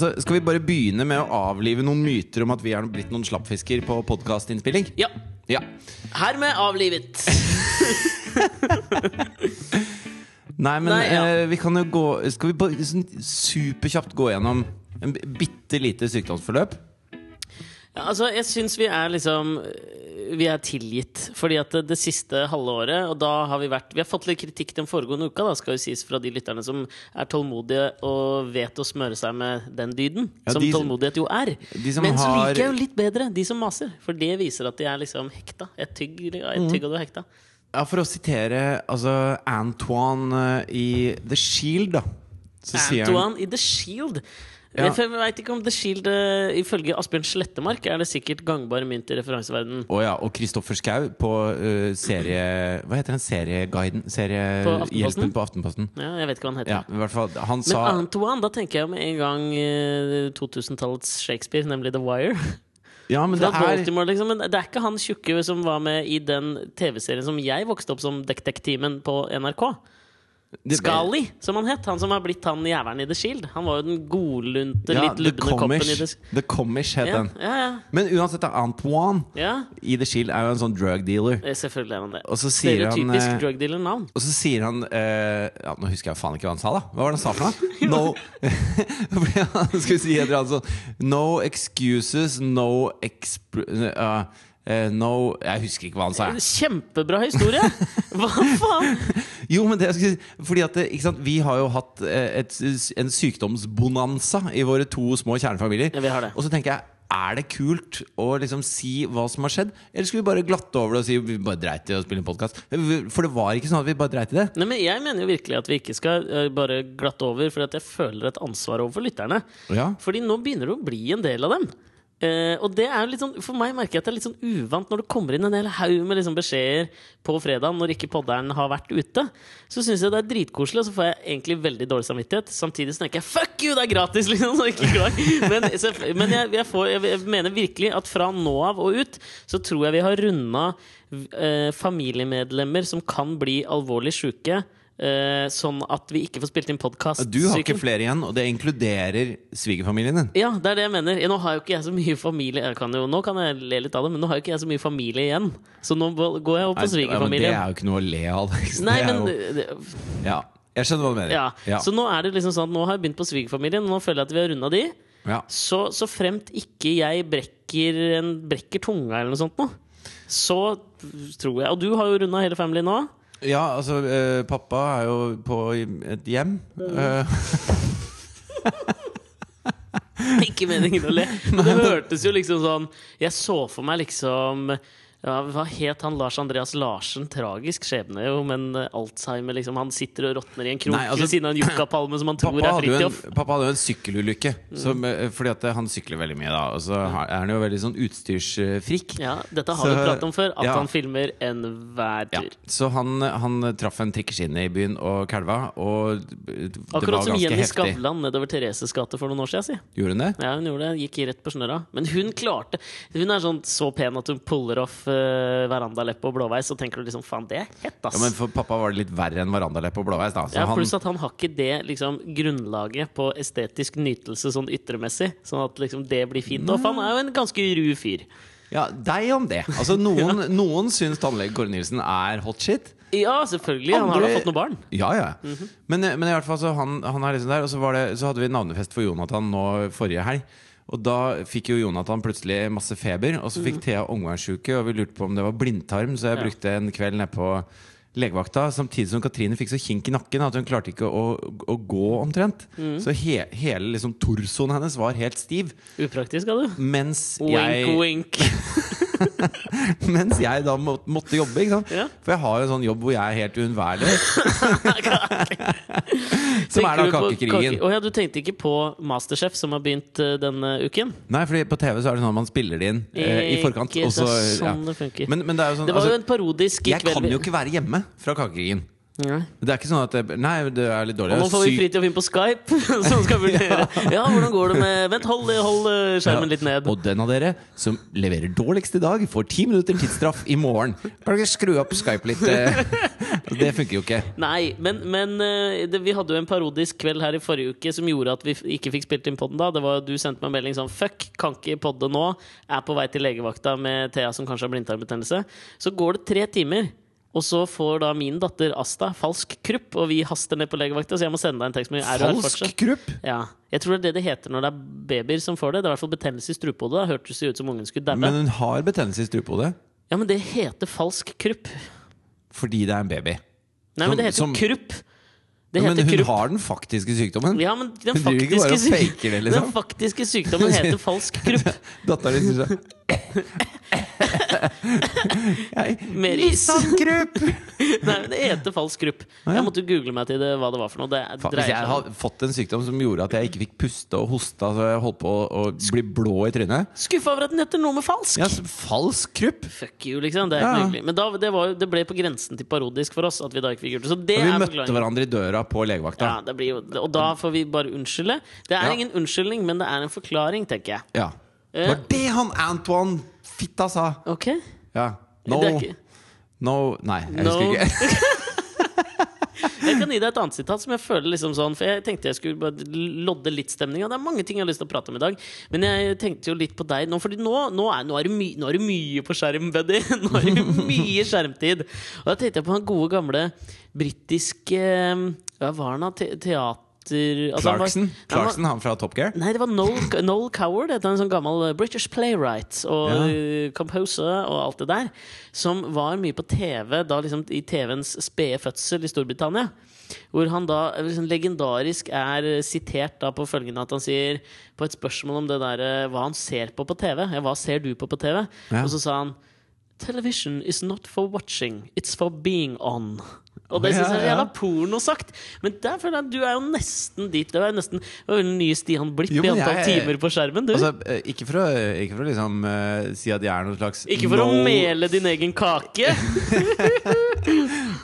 Altså, Skal vi bare begynne med å avlive noen myter om at vi er blitt noen slappfisker på podkastinnspilling? Ja. Ja. Hermed avlivet. Nei, men Nei, ja. eh, vi kan jo gå Skal vi bare sånn superkjapt gå gjennom en bitte lite sykdomsforløp? Ja, altså, jeg syns vi er liksom Vi er tilgitt. Fordi at det, det siste halve året, og da har vi vært Vi har fått litt kritikk den foregående uka, da, skal jo sies, fra de lytterne som er tålmodige og vet å smøre seg med den dyden. Ja, som de- tålmodighet jo er. Men så har- liker jeg jo litt bedre de som maser. For det viser at de er liksom hekta. Et tygg, ja, et tygg og du er hekta. Ja, For å sitere altså Antoine eh, i The Shield, da. Så Antoine i The Shield. Ja. Jeg vet ikke om The Shield eh, Ifølge Asbjørn Slettemark er det sikkert gangbar mynt i referanseverdenen. Oh, ja, og Kristoffer Schau på uh, serie... Hva heter den? Serieguiden? Seriehjelpen på Aftenposten. Ja, jeg vet ikke hva han heter. Ja, fall Han Men sa Antoine, da tenker jeg med en gang uh, 2000-tallets Shakespeare, nemlig The Wire. Ja, men det er liksom. Men det er ikke han tjukke som var med i den TV-serien som jeg vokste opp som Dektektimen på NRK. Det- Scali, som han het. Han som har blitt han jævelen i The Shield. Han var jo den godlunte, ja, litt lubne koppen i The The Commish het ja, den. ja, ja. Men uansett, Antoine ja. i The Shield er jo en sånn drug dealer. Eh, Selvfølgelig er han det. Og så sier han Stereotypisk eh, drug dealer-navn. Og så sier han uh, ja, Nå husker jeg faen ikke hva han sa, da. Hva var det han sa for noe? No Skal vi si et eller annet sånn No excuses, no exp... uh, uh, no Jeg husker ikke hva han sa. Kjempebra historie! Hva faen? Jo, men det si Fordi at sant, Vi har jo hatt eh, et, en sykdomsbonanza i våre to små kjernefamilier. Ja, vi har det. Og så tenker jeg er det kult å liksom si hva som har skjedd? Eller skulle vi bare glatte over det og si vi bare dreit i å spille en podkast? For det var ikke sånn at vi bare dreit i det. Nei, men Jeg mener jo virkelig at vi ikke skal eh, bare glatte over, for jeg føler et ansvar overfor lytterne. Ja. Fordi nå begynner det å bli en del av dem. Eh, og det er jo litt sånn, For meg merker jeg at det er litt sånn uvant når det kommer inn en hel haug med liksom beskjeder på fredag når ikke podderen har vært ute. Så syns jeg det er dritkoselig, og så får jeg egentlig veldig dårlig samvittighet. Samtidig så tenker jeg 'fuck you, det er gratis!' liksom. Men, så, men jeg, jeg, får, jeg, mener virkelig at fra nå av og ut så tror jeg vi har runda uh, familiemedlemmer som kan bli alvorlig sjuke. Eh, sånn at vi ikke får spilt inn podkast. Du har ikke flere igjen, og det inkluderer svigerfamilien din. Ja, det er det jeg mener. Nå har jo ikke jeg så mye familie kan jo, Nå kan jeg le litt av det, men nå har jo ikke jeg så mye familie igjen. Så nå går jeg opp Nei, på men det er jo ikke noe å le av. Nei, er men jo, ja. Jeg skjønner hva du mener. ja. Ja. Så nå er det liksom sånn Nå har jeg begynt på svigerfamilien, og nå føler jeg at vi har runda de. Ja. Så, så fremt ikke jeg brekker, en, brekker tunga eller noe sånt nå, så tror jeg Og du har jo runda hele familien nå. Ja, altså eh, Pappa er jo på et hjem. Eh, Ikke meningen å le. Men det hørtes jo liksom sånn Jeg så for meg liksom ja, Hva het han Lars Andreas Larsen? Tragisk skjebne, jo, men eh, Alzheimer, liksom. Han sitter og råtner i en krok altså, ved siden av en yuccapalme som han tror er Fridtjof. pappa hadde jo en sykkelulykke. Som, eh, fordi at han sykler veldig mye, da. Og så er han jo veldig sånn utstyrsfrikk. Ja, dette har Så- vi pratet om før, at ja. han filmer enhver Ja. tur. Så han, han traff en trikkeskinne i byen og kalva, og det Akkurat var som Jenny. Skavlan nedover Thereses gate for noen år siden. Si. Gjorde hun det? Ja, hun gjorde det. Gikk rett på snørra. Men hun klarte Hun er sånn så pen at hun puller off verandaleppe og blåveis, og tenker du liksom faen, det er hett, ass. Ja, men for pappa var det litt verre enn verandalepp og blåveis, da. Så Ja, han, Pluss at han har ikke det liksom, grunnlaget på estetisk nytelse sånn ytremessig. Sånn at liksom, det blir fint. Og for han er jo en ganske ru fyr. ja, deg om det. Altså, noen, noen syns tannlege Kåre Nilsen er hot shit. Ja, selvfølgelig. Han har da fått noen barn. Ja, ja. Mhm. men, men i hvert fall så han, han er liksom der. Og så, var det, så hadde vi navnefest for Jonathan nå forrige helg. Og da fikk jo Jonathan plutselig masse feber, og så fikk Thea omgangssjuke, og vi lurte på om det var blindtarm, så jeg. Brukte en kveld nede på legevakta. Samtidig som Katrine fikk så kink i nakken at hun klarte ikke å, å gå omtrent. Mm. Så he, hele liksom torsoen hennes var helt stiv. Upraktisk, hadde du. Mens Wink, jeg, wink. mens jeg da må, måtte jobbe. Ja. For jeg har jo en sånn jobb hvor jeg er helt uunnværlig. Som er da kakekrigen. kake- Oh, ja, du tenkte ikke på Masterchef, som har begynt uh, denne uken? Nei, fordi på TV så er det sånn at man spiller det inn uh, i forkant. Ikke også, det er sånn ja. det funker. men, men det sånn Det var altså, jo en parodisk Jeg kveld kan jo ikke være hjemme fra kakekrigen. Ja. Det er ikke sånn at det, Nei, det er litt dårlig. Og nå får vi Fritid Fridtjof inn på Skype, som skal vurdere Ja, hvordan går det med Vent, hold, hold skjermen skjermen litt ned. Og den av dere som leverer dårligst i dag, får ti minutter tidsstraff i morgen. Kan dere skru opp Skype litt? eh? Det funker jo ikke. Nei, men, men eh, det, vi hadde jo en parodisk kveld her i forrige uke som gjorde at vi ikke fikk spilt inn podden da. Det var Du sendte meg en melding sånn Fuck, kan ikke podde nå. Er på vei til legevakta med Thea som kanskje har blindtarmbetennelse. Så går det tre timer. Og så får da min datter Asta falsk krupp, og vi haster ned på legevakta. Så jeg må sende deg en tekstmelding. Falsk krupp? Ja. Jeg tror det er det det heter når det er babyer som får det. Det er i hvert fall betennelse i strupehodet. Hørtes det ut som ungen skulle daue. Men hun har betennelse i strupehodet Ja, men det heter falsk krupp. fordi det er en baby. Nei, men det heter Som- krupp. Det Ja, men hun krupp. har den faktiske sykdommen. Ja, men den Hun driver ikke bare faktiske, det, liksom. den faktiske sykdommen heter falsk krupp. Datteren din sier sånn Jeg ris. is. Missan! Nei, men det heter falsk krupp. ja. Jeg måtte google meg til det, hva det var for noe. Det Hvis jeg om hadde fått en sykdom som gjorde at jeg ikke fikk puste og hosta, så jeg holdt på å, bli blå i trynet Skuffa over at den heter noe med falsk! Ja, falsk krupp! Fuck you, liksom. Det er Ja. hyggelig. Men da, det, var, det ble på grensen til parodisk for oss at vi da ikke fikk gjort det. Så det vi er møtte hverandre i døra på legevakta. Ja, det blir jo, og da får vi bare unnskylde. Det er Ja. ingen unnskyldning, men det er en forklaring, tenker jeg. Ja. Det var det han Antoine Fitta sa! Ok? Ja. No, Det er ikke no Nei, jeg No. husker ikke. Jeg kan gi deg et annet sitat som jeg føler liksom sånn For jeg tenkte jeg skulle bare lodde litt stemninga. Det er mange ting jeg har lyst til å prate om i dag. Men jeg tenkte jo litt på deg nå, Fordi nå, nå, er, nå, er, det my, nå er det mye på skjerm, buddy. Nå er det mye skjermtid. Og da tenkte jeg på han gode, gamle britiske Hva var han da? Te teater... altså, han var- Clarkson, han var- Clarkson han fra Top Gear. Nei, det var Noel, Noel Coward, en sånn gammel eh, British playwright og Ja. eh, composer og alt det der. Som var mye på TV da liksom i TV-ens spede fødsel i Storbritannia. Hvor han da eh, liksom legendarisk er sitert da på følgende at han sier på et spørsmål om det der hva han ser på på TV. Ja, hva ser du på på TV? Ja. Og så sa han Television is not for watching, it's for being on. Og det syns jeg er jævla porno sagt. Men der føler jeg at du er jo nesten dit. Du er nesten den nye Stian Blipp Jo, i antall jeg- timer på skjermen, du. Altså, eh, ikke for å, ikke for å liksom uh, si at jeg er noen slags ikke for å mele din egen kake.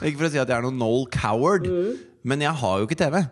Ikke for å si at jeg er noen Noel Coward, Mm. men jeg har jo ikke TV.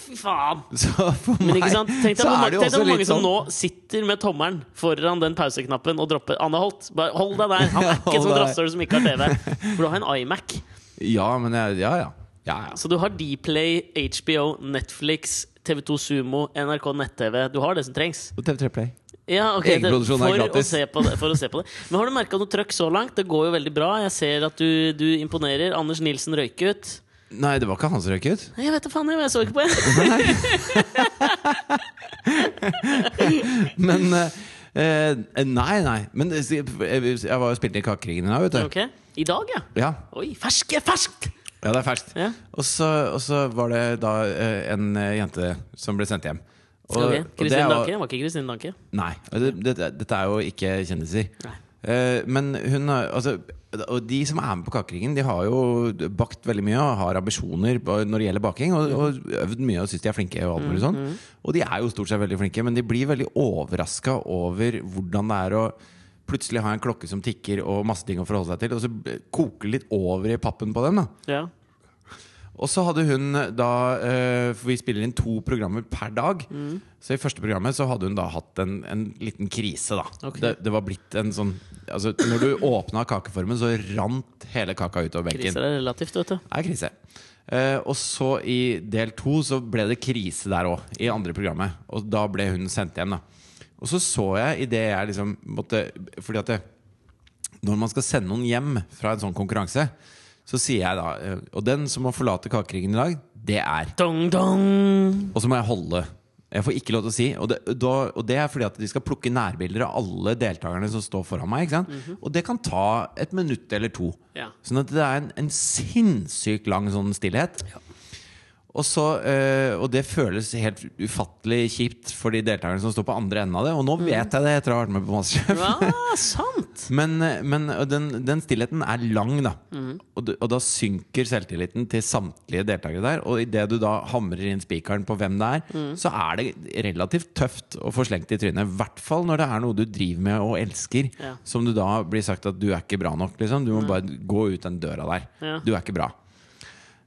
Fy faen. Men ikke sant? Tenk deg hvor mange, tenk mange som sånn nå sitter med tommelen foran den pauseknappen og dropper Anne Holt. Bare hold deg der. Han er ikke sånt deg. rasshøl som ikke har TV. For du har en iMac. Ja, men jeg, ja, ja. ja, ja. Så du har Dplay, HBO, Netflix, TV2 Sumo, NRK nett-TV. Du har det som trengs. Og TV3 Play. Ja, okay, det, for, å det, for å se på det. Men har du merka noe trøkk så langt? Det går jo veldig bra. Jeg ser at du, du imponerer. Anders Nilsen røyk ut. Nei, det var ikke han som røyk ut. Nei, Jeg vet da faen, jeg, jeg så ikke på en. Men eh, Nei, nei. Men eh, jeg, jeg var jo spilt i Kakekrigen i dag, vet du. Ok, I dag, ja. Ja, Oi, fersk, ferskt! ja, det er ferskt. Ja. Og så, og så var det da eh, en eh, jente som ble sendt hjem. Og, Ok, og det Kristin var- Danke? Var ikke Kristin Danke? Nei. og Det, det, dette er jo ikke kjendiser. Nei. Eh, men hun har altså, Og de som er med på Kakeringen, de har jo bakt veldig mye og har ambisjoner når det gjelder baking. Og, og øvd mye og syns de er flinke. Og alt sånn Og de er jo stort sett veldig flinke, men de blir veldig overraska over hvordan det er å plutselig ha en klokke som tikker og masse ting å forholde seg til, og så koker det litt over i pappen på dem. da Ja. Og så hadde hun da eh, For vi spiller inn to programmer per dag. Mm. Så i første programmet så hadde hun da hatt en, en liten krise, da. Okay. Det, det var blitt en sånn Altså Når du åpna kakeformen, så rant hele kaka utover benken. Kriser er relativt, vet du. Det er krise. Uh, og så i del to så ble det krise der òg, i andre programmet. Og da ble hun sendt hjem, da. Og så så jeg idet jeg liksom måtte Fordi at det, når man skal sende noen hjem fra en sånn konkurranse, så sier jeg da eh, Og den som må forlate Kakeringen i dag, det er Dong, dong! Og så må jeg holde. Jeg får ikke lov til å si. Og det, da, og det er fordi at de skal plukke nærbilder av alle deltakerne som står foran meg. Ikke sant? Og det kan ta et minutt eller to. Ja. Sånn at det er en, en sinnssykt lang sånn stillhet. Og, så, eh, og det føles helt ufattelig kjipt for de deltakerne som står på andre enden av det. Og nå vet jeg det etter å ha vært med på Masterchef. Ja, sant! Men, men den, den stillheten er lang, da. Og, d- og da synker selvtilliten til samtlige deltakere der. Og idet du da hamrer inn spikeren på hvem det er, så er det relativt tøft å få slengt i trynet. I hvert fall når det er noe du driver med og elsker, Ja. som du da blir sagt at du er ikke bra nok. Liksom. Du må bare gå ut den døra der. Ja. Du er ikke bra.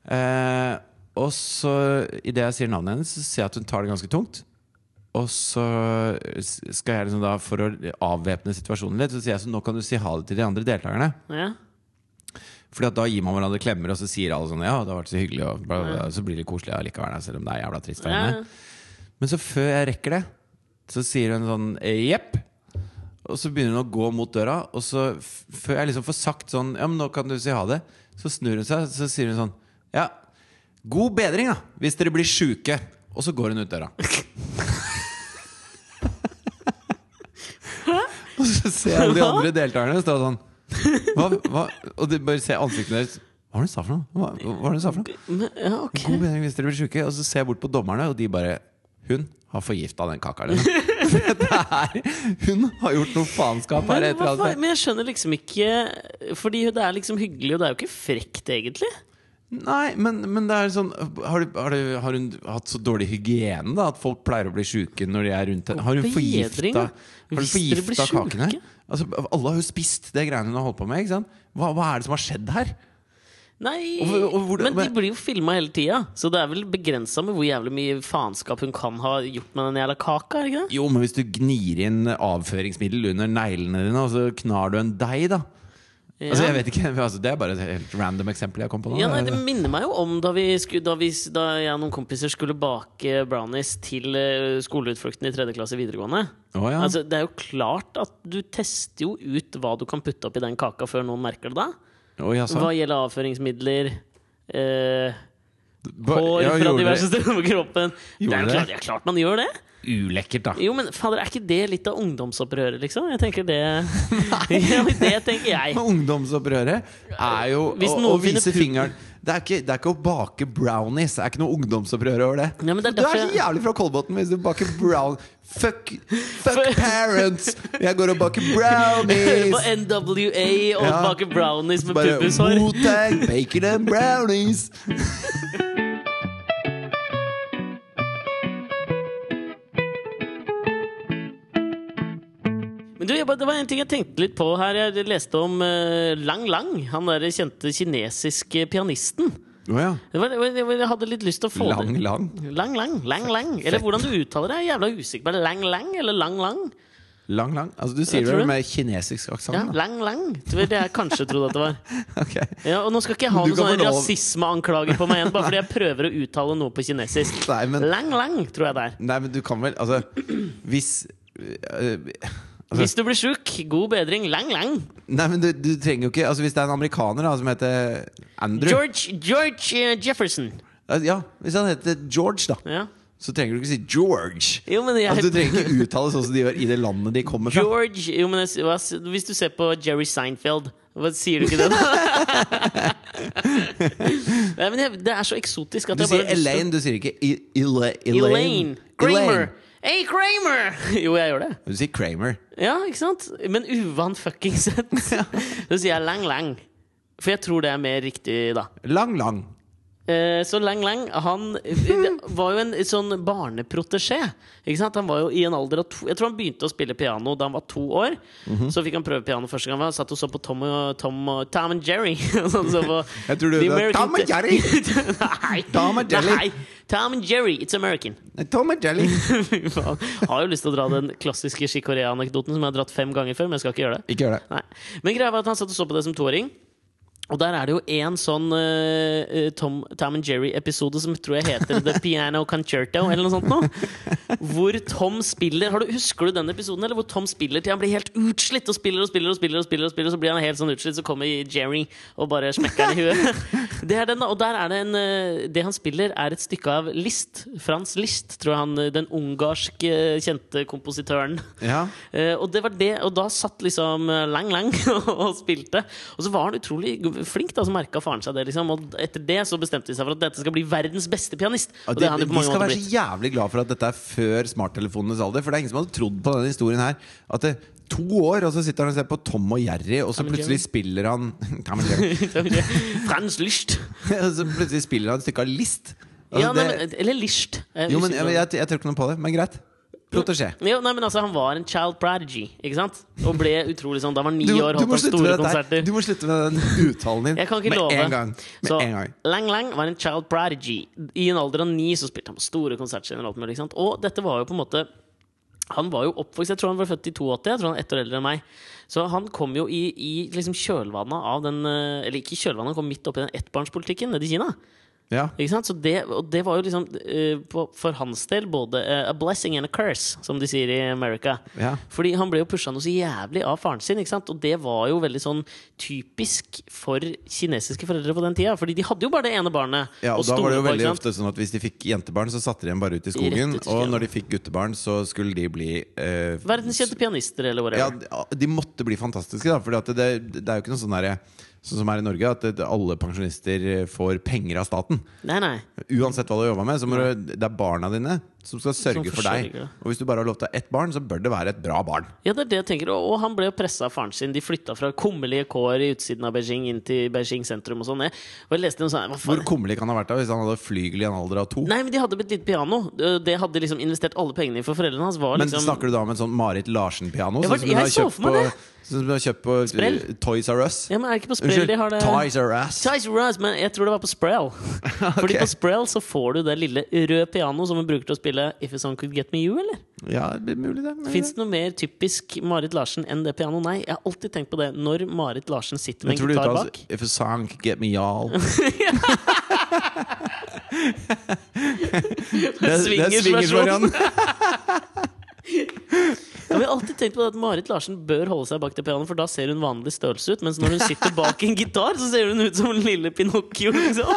Eh, og så idet jeg sier navnet hennes, så ser jeg at hun tar det ganske tungt. Og så skal jeg liksom da, for å avvæpne situasjonen litt, så sier jeg sånn nå kan du si ha det til de andre deltakerne. Ja. Fordi at da gir man hverandre klemmer, og så sier alle sånn Ja, det har vært så hyggelig, og bla, bla, bla. så blir det koselig allikevel, selv om det er jævla trist. Ja. Men så før jeg rekker det, så sier hun sånn jepp. Og så begynner hun å gå mot døra, og så før jeg liksom får sagt sånn Ja, men nå kan du si ha det, så snur hun seg, så sier hun sånn Ja, god bedring, da, hvis dere blir sjuke. Og så går hun ut døra. og så ser jeg de andre deltakerne stå sånn hva, hva? Og de bare ser ansiktene deres. Hva var det hun sa for noe? Hva, hva var det hun sa for noe? Ja, okay. God bedring hvis dere blir syke. Og så ser jeg bort på dommerne, og de bare Hun har forgifta den kaka. Er, hun har gjort noe faenskap her. Men, men jeg skjønner liksom ikke Fordi det er liksom hyggelig, og det er jo ikke frekt, egentlig. Nei, men, men det er sånn har, du, har, du, har hun hatt så dårlig hygiene da at folk pleier å bli sjuke når de er rundt henne? Har hun forgifta. Har hun forgifta kakene? Altså, alle har jo spist det greiene hun har holdt på med. Hva, hva er det som har skjedd her? Nei, Og og hvor- men de blir jo filma hele tida, så det er vel begrensa med hvor jævlig mye faenskap hun kan ha gjort med den jævla kaka. Jo, men hvis du gnir inn avføringsmiddel under neglene dine, og så knar du en deig, da Altså, jeg vet ikke, altså, Det er bare et helt random eksempel jeg kom på nå. Ja, nei, Det minner meg jo om da, vi skulle, da, vi, da jeg og noen kompiser skulle bake brownies til eh, skoleutflukten i tredje klasse videregående. Oh, ja. Altså, Det er jo klart at du tester jo ut hva du kan putte oppi den kaka før noen merker det. da Oh, ja, Hva gjelder avføringsmidler, eh, hår fra diverse steder på kroppen. Det er jo klart, det er klart man gjør det! Ulekkert, da. Jo, men fader, er ikke det litt av ungdomsopprøret, liksom? Jeg tenker det ja, Det tenker jeg. Men ungdomsopprøret er jo å, å vise fingeren det er, ikke, det er ikke å bake brownies. Det er ikke noe ungdomsopprør over det. Ja, men det er du er så jævlig fra Kolbotn hvis du baker brown Fuck, fuck parents! Jeg går og baker brownies! På! NWA og Ja. baker brownies med Bare bacon and brownies! Men du, bare, det var en ting jeg tenkte litt på her. Jeg leste om eh, Lang Lang. Han der kjente kinesiske pianisten. Oh, ja. Jeg hadde litt lyst til å få Lang, det lang. Lang Lang. Lang Lang. Eller hvordan du uttaler det, jeg er jævla usikker på. Lang Lang eller Lang Lang? Lang, lang. Altså, du sier det med kinesisk aksent. Ja, Lang Lang. Det var det jeg kanskje trodde at det var. okay. Ja, og nå skal ikke jeg ha noen sånne rasismeanklager på meg igjen, bare fordi jeg prøver å uttale noe på kinesisk. Nei, men, Lang Lang, tror jeg det er. nei, men du kan vel Altså, hvis øh, altså, Hvis du blir sjuk, god bedring. Lang Lang. Nei, men du, du trenger jo ikke Altså Hvis det er en amerikaner da som heter Andrew George, George eh, Jefferson. Ja, hvis han heter George, da, Ja. så trenger du ikke si George. Jo, men jeg, Altså Du trenger ikke uttale sånn som de gjør i det landet de kommer fra. George jo, men jeg, hvis du ser på Jerry Seinfeld hva, Sier du ikke det, da? Nei, men jeg, det er så eksotisk at Du jeg sier bare lyst Elaine, du sier ikke I- Elaine. Elaine. Kramer. Hey, Kramer! Jo, jeg gjør det. Du sier Kramer. Ja, ikke sant? Men uvant fucking sett. Så sier jeg Lang Lang. For jeg tror det er mer riktig, da. Lang, lang. Eh, Så Lang Lang han eh, var jo en sånn barneprotesjé. Han var jo i en alder to Jeg tror han begynte å spille piano da han var to år. Mhm. Så fikk han prøve piano første gang. Han satt og så på Tom og, Tom og Tom and Jerry. Så han så på Jeg tror du det Tom and Jerry. Nei. Tom and Jerry. Nei. Tom and Jerry, it's American. Tom and. Fy. Har jo lyst til å dra den klassiske Chicorea-anekdoten som jeg har dratt fem ganger før, men jeg skal ikke gjøre det. Ikke gjør det. Nei. Men greia var at han satt og så på det som toåring. Og der er det jo en sånn uh, Tom, Tom and Jerry-episode som tror jeg heter The Piano Concerto, eller noe sånt noe. Hvor Tom spiller har du, Husker du den episoden? Eller hvor Tom spiller til han blir helt utslitt og spiller og spiller og spiller, og spiller, og spiller og så blir han helt sånn utslitt, så kommer Jerry og bare smekker han i huet. Det er den. Og der er det en eh, Det han spiller, er et stykke av Liszt. Frans Liszt, tror jeg han Den ungarsk eh, kjente kompositøren. Ja. Uh, og det var det, og da satt liksom Lang Lang og spilte. Og så var han utrolig flink, da, så merka faren seg det. liksom Og etter det så bestemte de seg for at dette skal bli verdens beste pianist. Ja, det han de skal være så jævlig glad for at dette er før smarttelefonenes alder. For det er ingen som hadde trodd på denne historien her. At det to år, og så sitter han og ser på Tom og Jerry, og så plutselig spiller han Frans Liszt. Og så plutselig spiller han et stykke av List. Altså, Ja, nei, det, men, eller Liszt. Jeg jo, men jeg, jeg, jeg tror ikke noe på det, men greit. Protégé. jo, nei, men altså, Han var en child prodigy, ikke sant? Og ble utrolig sånn Da han var ni Du, år, holdt han store konserter. du må slutte med den uttalen din Jeg kan ikke med love. en gang. Med så en gang. Lang Lang var en child prodigy. I en alder av ni så spilte han på store konsertscener. Og, ikke sant? og dette var jo på en måte Han var jo oppvokst Jeg tror han var født i 82. Jeg tror han er ett år eldre enn meg. Så han kom jo i, i liksom kjølvannet av den eh, Eller ikke kjølvannet, han kom midt oppi den ettbarnspolitikken nede i Kina. Ja. Så det, og det var jo liksom eh, for hans del både eh, a blessing and a curse, som de sier i America. Ja. Fordi han ble jo pusha noe så jævlig av faren sin, ikke sant? og det var jo veldig sånn typisk for kinesiske foreldre på den tida. Fordi de hadde jo bare det ene barnet. Ja, og, og da var det jo veldig ofte sånn at Hvis de fikk jentebarn, så satte de dem bare ut i skogen. Ut i Og når de fikk guttebarn, så skulle de bli eh, Verdenskjente pianister, eller hva ja, de måtte bli fantastiske, da. For det, det er jo ikke noe sånn derre Sånn som er i Norge, at alle pensjonister får penger av staten. Nei, nei. Uansett hva du har jobba med, så må du, det er barna dine som skal sørge for deg. Og hvis du bare har lov til å ha ett barn, så bør det være et bra barn. Ja, det er det jeg tenker. Og han ble jo pressa av faren sin. De flytta fra kummerlige kår i utsiden av Beijing inn til Beijing sentrum og sånn. Og jeg leste noe sånn Hvor kummerlig kan han ha vært da hvis han hadde flygel i en alder av to? Nei, men de hadde et lite piano. Det hadde liksom investert alle pengene i, for foreldrene hans var liksom... Men snakker du da om en sånn Marit Larsen-piano? Sånn for som hun har kjøpt på, sånn som du har kjøpt på Sprell. Toys R Us? Ja, men er det ikke på Sprell de har det Toys R Us. Toys R Us, men jeg tror det var på Sprell. Fordi på Sprell så får du det lille røde pianoet som vi bruker til å spille If a Song Could Get Me You, eller? Ja, det er mulig, det. Fins det. noe mer typisk Marit Larsen enn det pianoet? Nei, jeg har alltid tenkt på det. Når Marit Larsen sitter med en gitar uttales bak. If a song could get me y'all. det, er swingersversjonen. Jeg har alltid tenkt på det at Marit Larsen bør holde seg bak det pianoet, for da ser hun vanlig størrelse ut. Mens når hun sitter bak en gitar, så ser hun ut som en lille Pinocchio. Liksom.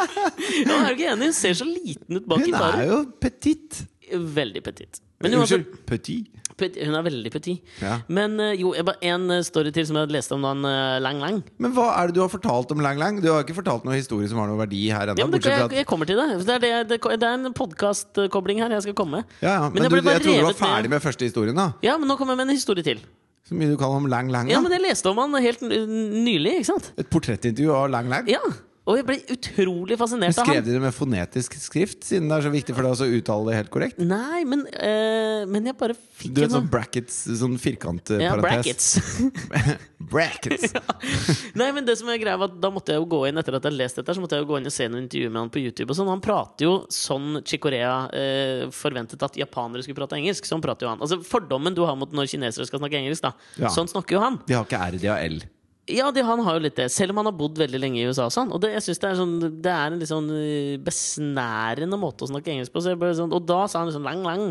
Ja, er ikke enig? Hun ser så liten ut bak gitaren. Hun er jo petit. Veldig petit. Men uansett, Unnskyld, petit. petit. Hun er veldig petit. Ja. Men eh, jo, en eh, story til som jeg leste om han Lang Lang. Men hva er det du har fortalt om Lang Lang? Du har ikke fortalt noen historie som har noen verdi her ennå. Ja, det, jeg, jeg kommer til det. Det er, det, det, det er en podkastkobling her jeg skal komme med. ja, ja. Men Men, jeg du, jeg trodde du var revet med- ferdig med første historien. da Ja, men nå kommer jeg med en historie til. Så mye du kan om Lang Lang. Ja, men Jeg leste om han helt nylig. ikke sant? Et portrettintervju av Lang Lang. Ja, Og jeg ble utrolig fascinert av skrev han. de det med fonetisk skrift, siden det er så viktig for deg å uttale det helt korrekt? Nei, men, eh, men jeg bare fikk Du vet sånn brackets, sånn firkantparentes? ja, brackets. brackets. Nei, men det som er greia var at Da måtte jeg jo gå inn etter at jeg hadde lest dette Så måtte jeg jo gå inn og se noen intervjuer med han på YouTube. Og sånn Han prater jo sånn Chikorea eh, forventet at japanere skulle prate engelsk. Sånn prater jo han Altså Fordommen du har mot når kinesere skal snakke engelsk, da. Ja. Sånn snakker jo han. De har ikke R, de har L. Ja, de, han har jo litt det. Selv om han har bodd veldig lenge i USA. Sånn. Og det, jeg synes det, er sånn, det er en litt sånn eh, besnærende måte å snakke engelsk på. Sånn, og da sa han sånn lang, lang.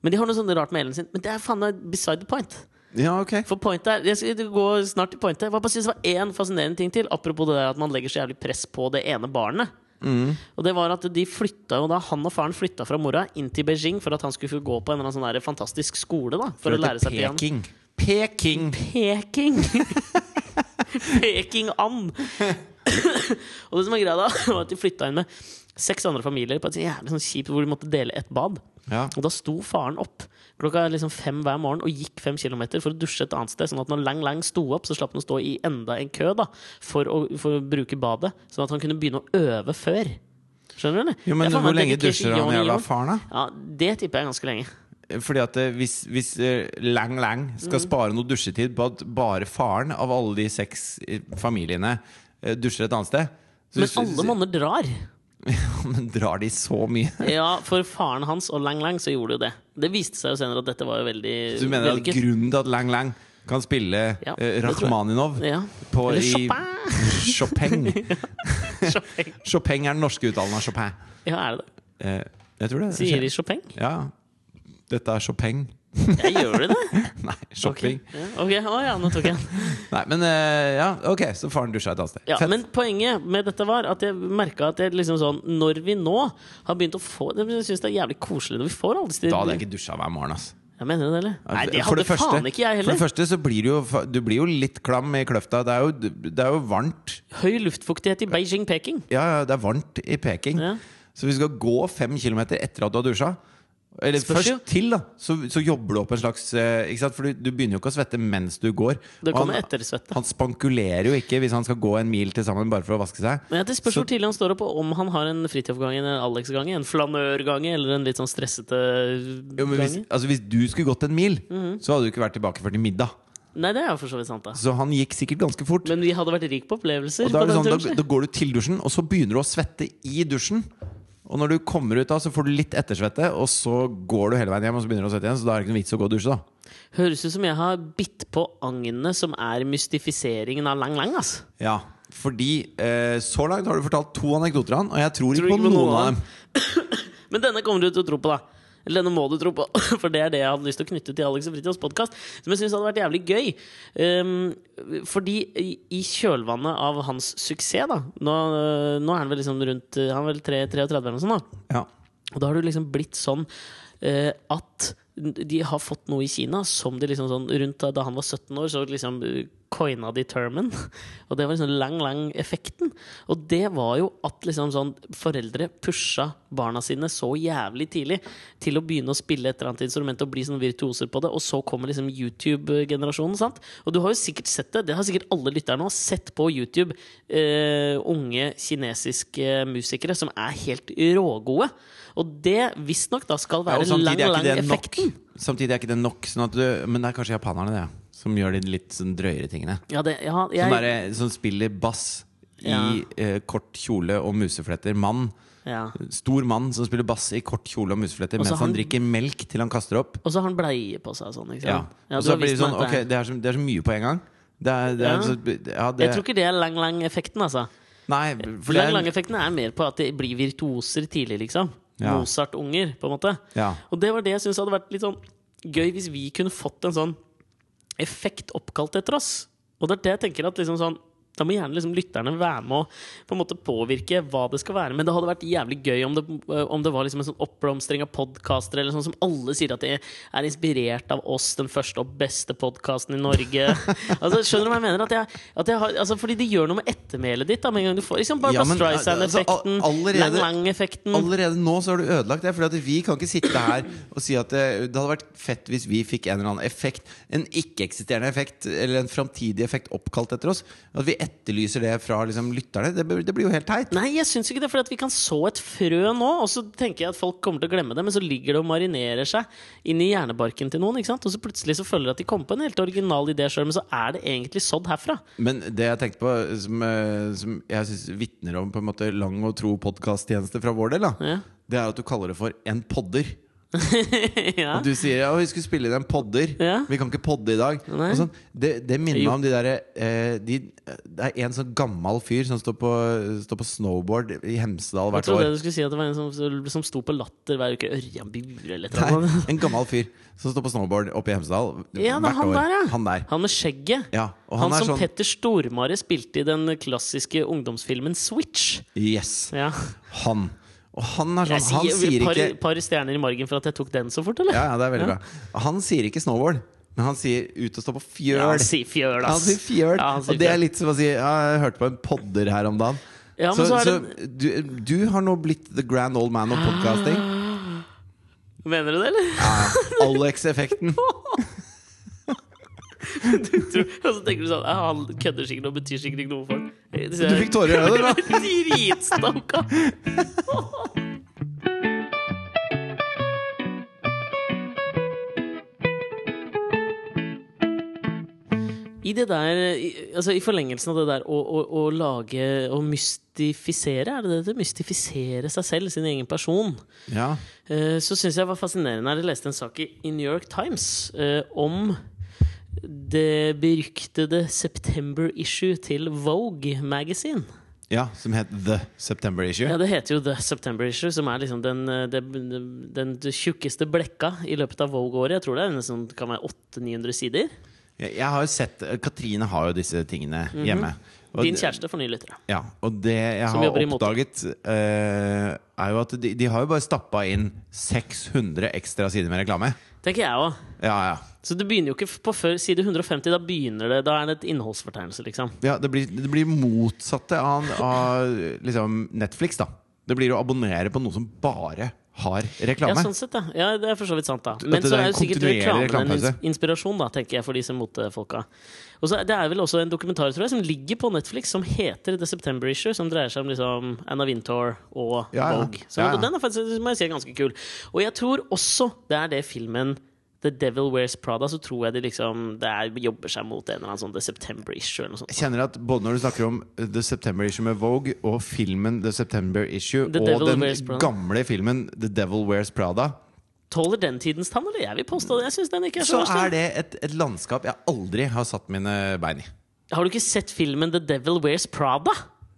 Men de har noe sånn rart med L-en sin. Men det er faen meg beside the point. Ja, ok For pointet er, Jeg skal gå snart til pointet. Jeg bare synes det var én fascinerende ting til. Apropos det der at man legger så jævlig press på det ene barnet. Og det var at de flytta jo da Han og faren flytta fra mora inn til Beijing for at han skulle få gå på en eller annen sånn fantastisk skole. da For å lære seg piano. Peking. Peking. Peking! Peking-and! og det som er greia da, var at de flytta inn med seks andre familier på et jævlig sånn kjipt hvor de måtte dele et bad. Ja. Og da sto faren opp klokka liksom fem hver morgen og gikk fem kilometer for å dusje et annet sted. Sånn at når Lang Lang sto opp, så slapp han å stå i enda en kø da for å, for å bruke badet. Sånn at han kunne begynne å øve før. Skjønner du? eller? Jo, men hvor lenge dusjer han jævla faren, da? Ja, Det tipper jeg ganske lenge. Fordi at eh, hvis, hvis eh, Lang Lang skal Mm. spare noe dusjetid på at bare faren av alle de seks eh, familiene dusjer et annet sted så Men alle monner drar. Men drar de så mye? Ja, for faren hans og Lang Lang så gjorde de jo det. Det viste seg jo senere at dette var jo veldig Så du mener at grunnen til at Lang Lang kan spille Ja, eh. Rakhmaninov Ja. på, Eller i! Chopin Chopin. Chopin er den norske uttalen av Chopin. Ja, er det det? Eh, jeg tror det. Sier de Chopin? Ja. Dette er Chopin. Jeg gjør det det? Nei, shopping. Ok, ja, ok, å ja, nå tok jeg den. Nei, men uh, ja, ok, så faren dusja et annet sted. Ja, Fett. men poenget med dette var at jeg merka at jeg liksom sånn Når vi nå har begynt å få Jeg syns det er jævlig koselig når vi får alle disse Da hadde jeg ikke dusja hver morgen. ass Jeg mener det, eller? Nei, det hadde hadde første- faen ikke jeg heller. For det første så blir du jo Du blir jo litt klam i kløfta. Det er jo, det er jo varmt. Høy luftfuktighet i Beijing-Peking. Ja, ja, det er varmt i Peking. Ja. Så vi skal gå fem kilometer etter at du har dusja. Eller Spørs først til, da. Så, så jobber du opp en slags eh, Ikke sant? For du, du begynner jo ikke å svette mens du går. Det kommer han, ettersvette. han spankulerer jo ikke hvis han skal gå en mil til sammen bare for å vaske seg. Men det spørs hvor tidlig han står opp, og om han har en fritidsoppgang, en Alex-gange, en flanørgange eller en litt sånn stressete Jo, hvis, altså, hvis du skulle gått en mil, Mhm. så hadde du ikke vært tilbake før til middag. Nei, det er for så vidt sant, da. Så han gikk sikkert ganske fort. Men vi hadde vært rik på opplevelser. Og da, på sånn, da, da går du til dusjen, og så begynner du å svette i dusjen. Og når du kommer ut da, så får du litt ettersvette, og så går du hele veien hjem og så begynner du å svette igjen. Så da er det ikke noe vits å gå og dusje. da Høres ut som jeg har bitt på agnet som er mystifiseringen av Lang Lang. ass. Ja, fordi eh, så langt har du fortalt to anekdoter, av han, og jeg tror, Tror ikke på noen av dem. Men denne kommer du til å tro på, da. Eller denne må du tro på, for det er det jeg hadde lyst til å knytte til Alex og Fritjofs podkast. Som jeg syns hadde vært jævlig gøy. Um, fordi i, kjølvannet av hans suksess, da Nå, øh, nå er han vel liksom rundt øh, Han er vel 3, 33 eller noe sånt, da. Ja. Og da har det liksom blitt sånn uh, at de har fått noe i Kina som de liksom sånn Rundt da, han var 17 år, så liksom eh, coina de termen. Og det var liksom lang, lang effekten. Og det var jo at liksom sånn foreldre pusha barna sine så jævlig tidlig til å begynne å spille et eller annet instrument og bli sånn virtuoser på det. Og så kommer liksom YouTube-generasjonen. sant? Og du har jo sikkert sett det. Det har sikkert alle lytterne nå sett på YouTube. eh, unge kinesiske musikere som er helt rågode. Og det visstnok da skal være ja, lang, lang det nok. effekten. Samtidig er ikke det nok sånn du, Men det er kanskje japanerne det som gjør de litt sånn drøyere tingene. Ja, det, ja, Som, jeg, bare, som spiller bass i eh, kort kjole og musefletter. Mann. ja. Stor mann som spiller bass i kort kjole og musefletter mens han han- drikker melk til han kaster opp. Og så har han bleie på seg sånn. Ja. Ja, så blir det sånn okay, det er- det så, det er så mye på en gang. Det er, det er så, ja, det, Jeg tror ikke det er lang, lang effekten, altså. Nei, Lang, er er mer på at de blir virtuoser tidlig, liksom. Ja. Mozart-unger, på en måte. ja. Og det var det jeg syns hadde vært litt sånn gøy hvis vi kunne fått en sånn effekt oppkalt etter oss. Og det er det jeg tenker at liksom sånn da må gjerne liksom lytterne være med å på en måte påvirke hva det skal være. Men det hadde vært jævlig gøy om det, om det var liksom en sånn oppblomstring av podkaster eller sånn som alle sier at de er inspirert av oss, den første og beste podkasten i Norge. altså, skjønner du hva jeg mener? At jeg, at jeg har, altså, fordi de gjør noe med ettermælet ditt. Da, med en gang du får liksom Barbara Ja, Streisand-effekten, altså, allerede- Lang-Lang-effekten. Allerede nå så har du ødelagt det. For vi kan ikke sitte her og si at det, det hadde vært fett hvis vi fikk en eller annen effekt. En ikke-eksisterende effekt, eller en framtidig effekt oppkalt etter oss. At vi etterlyser det fra liksom, lytterne. Det, det blir jo helt teit. Nei, jeg syns ikke det, for vi kan så et frø nå, og så tenker jeg at folk kommer til å glemme det, men så ligger det og marinerer seg inn i hjernebarken til noen, og så plutselig så føler de at de kom på en helt original idé sjøl, men så er det egentlig sådd herfra. Men det jeg tenkte på, som, eh, som jeg syns vitner om på en måte lang og tro podkasttjeneste fra vår del, da, Ja. det er at du kaller det for en podder. ja. Og du sier ja, vi skulle spille inn en podder. Ja. Vi kan ikke podde i dag. Sånn, det, det minner meg om de derre eh, de, Det er en sånn gammel fyr som står på, står på snowboard i Hemsedal hvert år. Jeg trodde år. du skulle si at det var en som, som sto på Latter hver uke. Ørjan Bure eller noe. en gammel fyr som står på snowboard oppe i Hemsedal Ja, er hvert han år. der, ja. Han der. Han med skjegget. Ja, og Han, han, er som sånn Petter Stormare spilte i den klassiske ungdomsfilmen Switch. Yes, Ja. han. Og han er sånn, sier, Han sier par, ikke par stjerner i margen for at jeg tok den så fort, eller? Ja, ja, det er veldig Ja. bra. Han sier ikke snowboard, men han sier ut og stå på Ja, han sier fjøl, Han sier fjøl. Ja, han sier og det er litt som å si Jeg hørte på en podder her om dagen. Ja, så så så det du, du har nå blitt the grand old man of podcasting. Mener du det, eller? Ja, Alex-effekten. Tror- Og så tenker du sånn ja, Han kødder sikkert og betyr sikkert ikke noe for ham. Du fikk tårer i øynene, da. Dritstanka! I det der Altså i forlengelsen av det der å, å, å lage Å mystifisere, er det det? Mystifisere seg selv, sin egen person. Ja. Eh, så syns jeg det var fascinerende da jeg leste en sak i, i New York Times eh, om det beryktede September-issue til Vogue Magazine. ja, som het The September Issue. Ja, Det heter jo The September Issue, som er liksom den, eh, den, den tjukkeste blekka i løpet av Vogue-året. Jeg tror det er en sånn, kan være 800-900 sider. Jeg, jeg har jo sett Katrine har jo disse tingene hjemme. Og Din kjæreste for nye lyttere. Ja, og det jeg Som har oppdaget, uh, er jo at de, de har jo bare stappa inn 600 ekstra sider med reklame. Tenker jeg òg. Ja, ja. Så det begynner jo ikke på før side 150. Da begynner det, da er det et innholdsfortegnelse, liksom. ja det, blir, det blir motsatte av, av liksom Netflix, da. Det blir å abonnere på noe som bare har Ja, reklame. sånn sett, ja. ja. Det er for så vidt sant, da. Men det så er jo sikkert reklamen en inspirasjon, da, tenker jeg, for disse motefolka. Og så Det er vel også en dokumentar tror jeg, som ligger på Netflix som heter The September Issue, som dreier seg om liksom Anna Wintour og Ja, ja. Vogue. Så Ja, ja. Den er faktisk må jeg si, ganske kul. Og jeg tror også det er det filmen The Devil Wears Prada, så tror jeg de liksom Det er, jobber seg mot en eller annen sånn The September Issue eller noe sånt. Jeg kjenner at Både når du snakker om The September Issue med Vogue, og filmen The September Issue, The og Devil den gamle filmen The Devil Wears Prada, Tåler den tidens tann, eller? Jeg vil påstå det. Jeg synes den ikke er så, Så er det et, et landskap jeg aldri har satt mine bein i. Har du ikke sett filmen The Devil Wears Prada?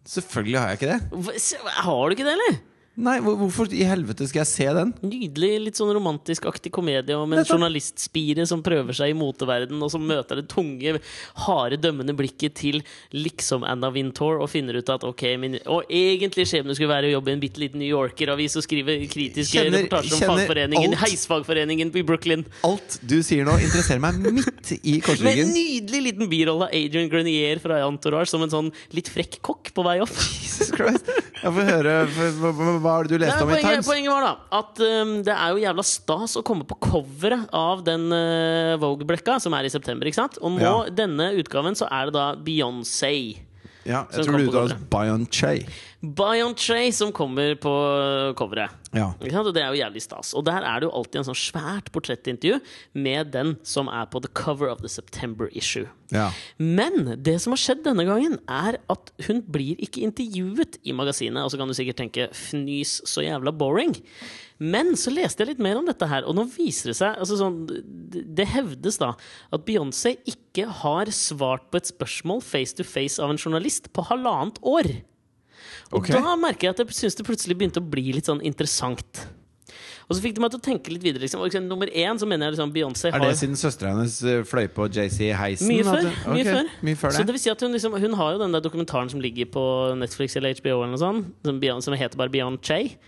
Selvfølgelig har jeg ikke det. Har du ikke det, eller? Nei, Hvorfor i helvete skal jeg se den? Nydelig, litt sånn romantisk-aktig komedie om en Dette. journalistspire som prøver seg i moteverden, og som møter det tunge, harde, dømmende blikket til liksom Anna Wintour og finner ut at ok, min, og egentlig skjebnen skulle være å jobbe i en bitte liten New Yorker-avis og skrive kritiske Kjenner- reportasjer om fagforeningen, alt. heisfagforeningen i Brooklyn. Alt du sier nå, interesserer meg midt i Med en nydelig liten birolle av Adrian Grenier fra Entourage som en sånn litt frekk kokk på vei opp. Jesus Christ. Jeg får høre hva, hva, er det du leste Nei, om i Times? poenget var da at um, det er jo jævla stas å komme på coveret av den uh, Vogue-blekka, som er i september. ikke sant? Og nå, Ja. denne utgaven, så er det da Beyoncé. Ja, jeg tror på uttales Beyoncé. Beyoncé som kommer på coveret. Ja. Det er jo jævlig stas. Og der er det jo alltid en sånn svært portrettintervju med den som er på the cover of the September issue. ja. Men det som har skjedd denne gangen, er at hun blir ikke intervjuet i magasinet. Og så kan du sikkert tenke 'fnys, så jævla boring'. Men så leste jeg litt mer om dette her, og nå viser det seg altså sånn, det, det hevdes da at Beyoncé ikke har svart på et spørsmål face to face av en journalist på halvannet år. Og okay. da merker jeg at jeg syns det plutselig begynte å bli litt sånn interessant. Og så fikk det meg til å tenke litt videre. Liksom. Liksom, Nummer én så mener jeg liksom Beyoncé har Er det siden søstera hennes eh, fløy på JC Heisen? mye før. det- Mye før. Mye før Så det. det vil si at hun, liksom, hun har jo den der dokumentaren som ligger på Netflix eller HBO, eller noe sånt, som, som heter bare Beyoncé.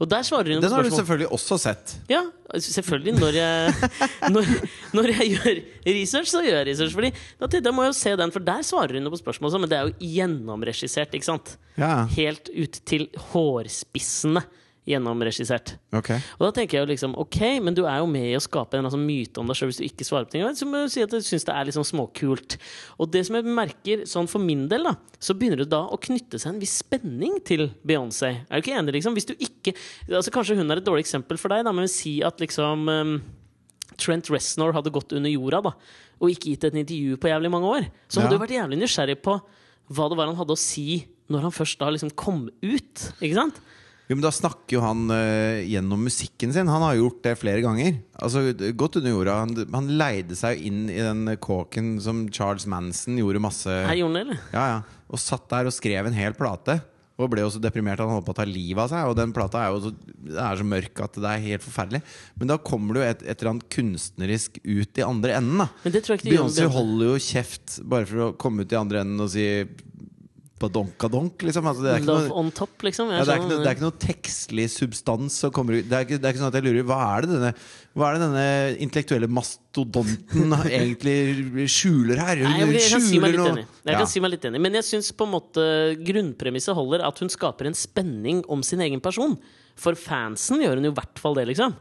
Og der svarer hun Den har du spørsmål. selvfølgelig også sett. Ja, selvfølgelig. Når jeg, når, når jeg gjør research, så gjør jeg research. Fordi da da må jeg jo se den, for der svarer hun på spørsmål, også, men det er jo gjennomregissert. ikke sant? Ja, Helt ut til hårspissene gjennomregissert. Okay. Og da tenker jeg jo liksom Ok, men du er jo med i å skape en altså, myte om deg sjøl hvis du ikke svarer på ting. Så må jeg si at jeg syns det er sånn småkult. Og det som jeg merker sånn for min del, da, så begynner det da å knytte seg en viss spenning til Beyoncé. Er du ikke enig, liksom? Hvis du ikke Altså Kanskje hun er et dårlig eksempel for deg, da, men si at liksom um, Trent Reznor hadde gått under jorda da og ikke gitt et intervju på jævlig mange år, så hadde Ja. du vært jævlig nysgjerrig på hva det var han hadde å si når han først da liksom kom ut. Ikke sant? Jo, men Da snakker jo han uh, gjennom musikken sin. Han har gjort det flere ganger. Altså, Godt under jorda. Han, han leide seg inn i den kåken som Charles Manson gjorde masse han det, eller? Ja, ja. Og satt der og skrev en hel plate. Og ble jo så deprimert han holdt på å ta livet av seg. Og den plata er jo så, det er så mørk at det er helt forferdelig. Men da kommer det jo et, et eller annet kunstnerisk ut i andre enden. da Men det tror jeg ikke Beyoncé. holder jo kjeft bare for å komme ut i andre enden og si badonka-donk, liksom. Altså, det er Love noe on top, liksom. Ja, det, er noe, det er ikke noe tekstlig substans som kommer ut. Det er ikke, det er ikke sånn at jeg lurer Hva er det denne, er det denne intellektuelle mastodonten egentlig skjuler her? Nei, jeg, jeg kan si meg litt enig. Jeg Ja. kan si meg litt enig Men jeg syns på en måte grunnpremisset holder at hun skaper en spenning om sin egen person. For fansen gjør hun jo i hvert fall det, liksom.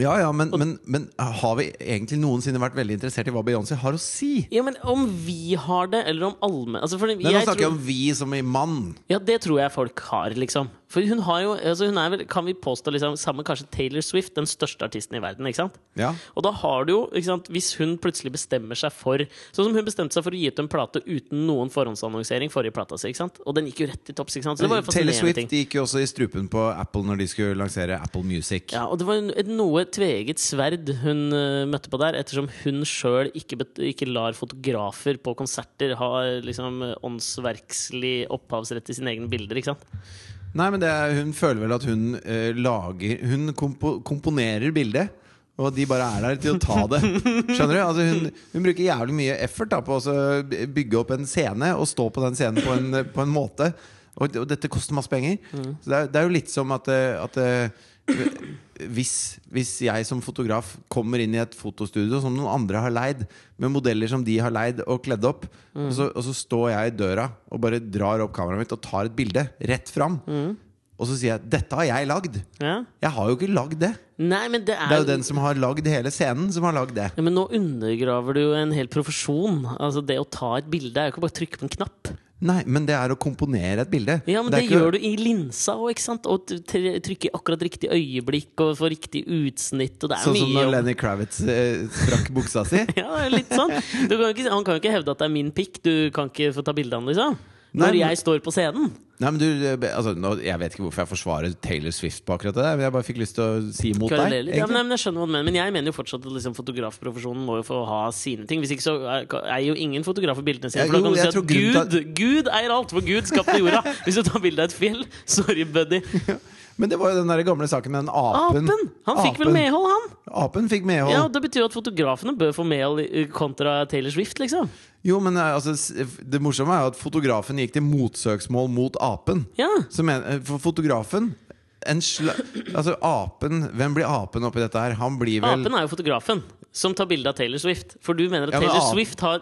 Ja, ja, men, men, men har vi egentlig noensinne vært veldig interessert i hva Beyoncé har å si? Ja, men om vi har det, eller om allmenn altså, nå jeg snakker jeg tror- om vi som i mann. Ja, det tror jeg folk har, liksom. For hun har jo altså Hun er vel, kan vi påstå, liksom, sammen kanskje Taylor Swift, den største artisten i verden. ikke sant? Ja. Og da har du jo, ikke sant, hvis hun plutselig bestemmer seg for Sånn som hun bestemte seg for å gi ut en plate uten noen forhåndsannonsering forrige plata si, ikke sant? Og den gikk jo rett til topps, ikke sant? Taylor Swift ting. gikk jo også i strupen på Apple når de skulle lansere Apple Music. Ja, og det var en- et tveegget sverd hun eh, møtte på der, ettersom hun sjøl ikke, ikke lar fotografer på konserter ha liksom åndsverkslig opphavsrett til sine egne bilder, ikke sant? Nei, men det er, hun føler vel at hun eh, lager Hun kompo, komponerer bildet. Og de bare er der til å ta det. Skjønner du? Altså hun, hun bruker jævlig mye effort da, på å bygge opp en scene og stå på den scenen på en, på en måte. Og, og dette koster masse penger. Så det er, det er jo litt som at, eh, at eh, hvis, hvis jeg som fotograf kommer inn i et fotostudio som noen andre har leid, med modeller som de har leid og kledd opp, og, så, og så står jeg i døra og bare drar opp kameraet mitt og tar et bilde rett fram, og så sier jeg 'dette har jeg lagd'. Ja. Jeg har jo ikke lagd det. Nei, men det er, Det er jo den som har lagd hele scenen, som har lagd det. ja, Men nå undergraver du jo en hel profesjon. Altså Det å ta et bilde er jo ikke bare å trykke på en knapp. Nei, men det er å komponere et bilde. Ja, men Det, gjør du i linsa òg, ikke sant? Og t- t- trykke i akkurat riktig øyeblikk og få riktig utsnitt. Og det er Sånn som mye når. Lenny Kravitz eh, sprakk buksa si. Ja, er litt sånn. Du kan ikke, han kan jo ikke hevde at det er min pikk. Du kan ikke få ta bilde av den, liksom. Nei, Når men- jeg står på scenen. Nei, men du, altså, nå, Jeg vet ikke hvorfor jeg forsvarer Taylor Swift på akkurat det der, men jeg bare fikk lyst til å si imot deg. Ja, men, men jeg skjønner hva du mener Men jeg mener jo fortsatt at liksom, fotografprofesjonen må jo få ha sine ting. Hvis ikke så er, er jo ingen fotografer bildene sine. Ja, jo, si at Gud, Gud eier alt, for Gud skapte jorda. Hvis du tar bilde av et fjell, sorry, buddy. Men det var jo den der gamle saken med den apen. Apen! Han fikk vel medhold, han. Apen fikk medhold. Ja, og Det betyr jo at fotografene bør få medhold kontra Taylor Swift, liksom. Jo, men eh, altså, det morsomme er jo at fotografen gikk til motsøksmål mot apen. Ja. Så men, eh, for fotografen en sla, Altså, apen Hvem blir apen oppi dette her? Han blir vel Apen er jo fotografen som tar bilde av Taylor Swift. For du mener at Ja, men Taylor Swift har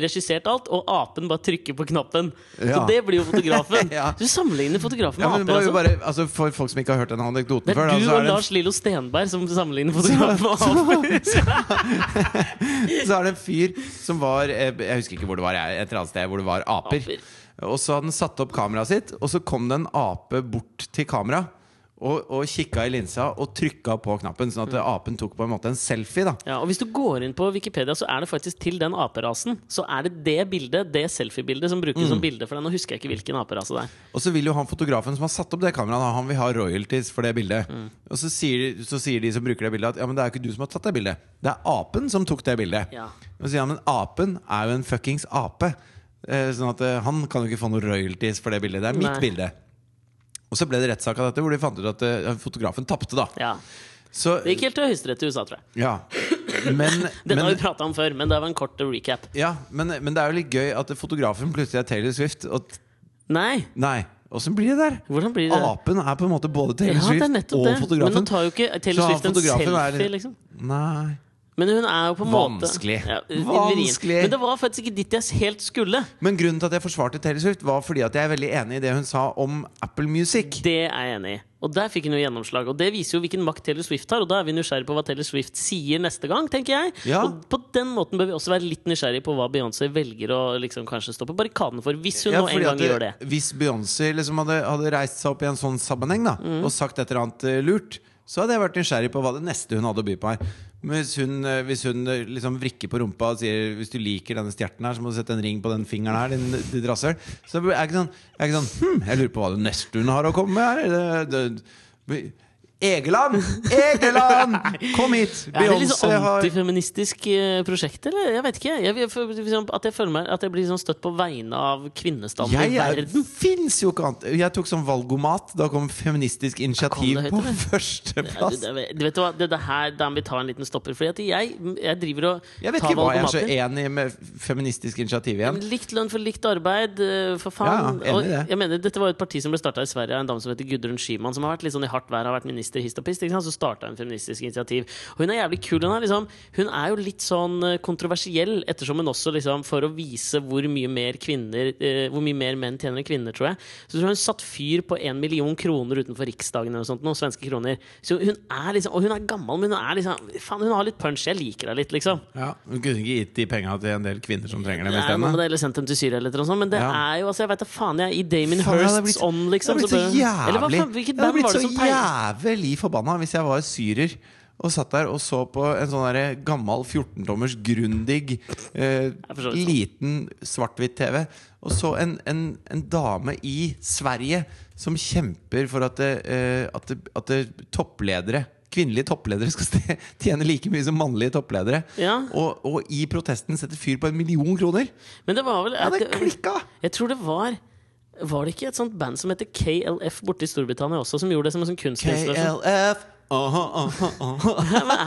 regissert alt, og apen bare trykker på knappen. Så det blir jo fotografen. Ja. Du sammenligner fotografen med aper, altså. bare, altså For folk som ikke har hørt den anekdoten Det før, er da, du så, og er det, Lars Lillo Stenberg som sammenligner fotografen med aper. så er det en fyr som var eh, Jeg husker ikke hvor det var, et eller annet sted hvor det var aper. Aper. Og så hadde han satt opp kameraet sitt, og så kom det en ape bort til kamera og, og kikka i linsa og trykka på knappen, sånn at apen tok på en måte en selfie. da Ja, og Hvis du går inn på Wikipedia, så er det faktisk til den aperasen. Så er det det bildet, det selfiebildet som brukes Mm. som bilde for den. Nå husker jeg ikke hvilken aperase det er. Og så vil jo han fotografen som har satt opp det kameraet, han vil ha royalties for det bildet. Mm. Og så sier, så sier de som bruker det bildet, at ja, men det er jo ikke du som har tatt det bildet. Det er apen som tok det bildet. Ja. Og så sier han, men apen er jo en fuckings ape. Eh, sånn at eh, han kan jo ikke få noe royalties for det bildet. Det er mitt Nei. bilde. Og så ble det rettssak av dette, hvor de fant ut at eh, fotografen tapte, da. ja. Så, Det gikk helt til Høyesterett i USA, tror jeg. ja. Men, Den har men, vi prata om før, men det var en kort recap. ja, men, men det er jo litt gøy at fotografen plutselig er Taylor Swift. Og, Nei, nei, åssen blir det der? hvordan blir det? Apen er på en måte både Ja, Taylor det er Swift nettopp og det. Men nå fotografen. tar jo ikke Så Taylor han Swift en fotografen er- selfie, liksom. Nei. Men hun er jo på en måte Vanskelig. Ja. Vanskelig. Men det var faktisk ikke dit jeg helt skulle. Men grunnen til at jeg forsvarte Taylor Swift, var fordi at jeg er veldig enig i det hun sa om Apple Music. Det er jeg enig i. Og der fikk hun jo gjennomslag. Og det viser jo hvilken makt Taylor Swift har. Og da er vi nysgjerrig på hva Taylor Swift sier neste gang, tenker jeg. Ja. Og på den måten bør vi også være litt nysgjerrig på hva Beyoncé velger å liksom kanskje stå på barrikaden for, hvis hun Ja, nå en gang det- gjør det. Hvis Beyoncé liksom hadde, hadde reist seg opp i en sånn sammenheng da Mm. og sagt et eller annet eh, lurt, så hadde jeg vært nysgjerrig på hva det neste hun hadde å by på her. Hvis hun, eh, hvis hun eh, liksom vrikker på rumpa og sier Hvis du liker denne stjerten her, så må du sette en ring på den fingeren her, din, din. Så er jeg ikke sånn, jeg ikke sånn hm, Jeg lurer på hva det neste hun har å komme med her. Det, det, Egeland! Egeland! Kom hit! Er det litt sånn antifeministisk eh, prosjekt, eller? Jeg vet ikke. Jeg, jeg, for- eksempel, at jeg føler meg At jeg blir sånn støtt på vegne av kvinnestanden i Jeg er, verden. fins jo ikke annet. Jeg tok sånn valgomat. Da kom Feministisk initiativ kom det på det? Ja, førsteplass. du, det, du vet du hva, det, det her må vi ta en liten stopper. Fordi at jeg, jeg driver og Jeg vet tar ikke hva jeg er så valgomater. enig med Feministisk initiativ igjen. Likt lønn for likt arbeid, eh, for faen. Ja, enig i og det. jeg mener, dette var jo et parti som ble starta i Sverige av en dame som heter Gudrun Schyman, som har vært litt sånn i hardt vær, har vært minister hist og pist. Så starta en feministisk initiativ. Og hun er jævlig kul. Hun er, liksom, hun er jo litt sånn eh, kontroversiell, ettersom hun også liksom, for å vise hvor mye mer kvinner eh, Hvor mye mer menn tjener enn kvinner, tror jeg. Så tror jeg hun satt fyr på en million kroner utenfor Riksdagen eller noe sånt, noen svenske kroner. Så hun er liksom Og hun er gammel, men hun er liksom Faen, hun har litt punch. Jeg liker henne litt, liksom. Ja, Hun kunne ikke gitt de penga til en del kvinner som trenger det, eller sendt dem til Syria eller noe sånt. Men det Ja. er jo altså, Jeg vet da faen, jeg. I Damien Hirsts ånd, liksom. Det har blitt så jævlig. Eller hva faen, Hvilket band var det så som? Jævlig forbanna hvis jeg var syrer og satt der og så på en sånn gammel 14-tommers Grundig, eh, liten svart-hvitt-TV, og så en, en, en dame i Sverige som kjemper for at, det, eh, at, det, at det, toppledere Kvinnelige toppledere skal tjene like mye som mannlige toppledere. Ja. Og, og i protesten setter fyr på en million kroner! Men det var vel Ja, det klikka! Jeg tror det var Var det ikke et sånt band som heter KLF borte i Storbritannia også, som gjorde det som en sånn kunstinstallasjon? KLF aha, aha, aha.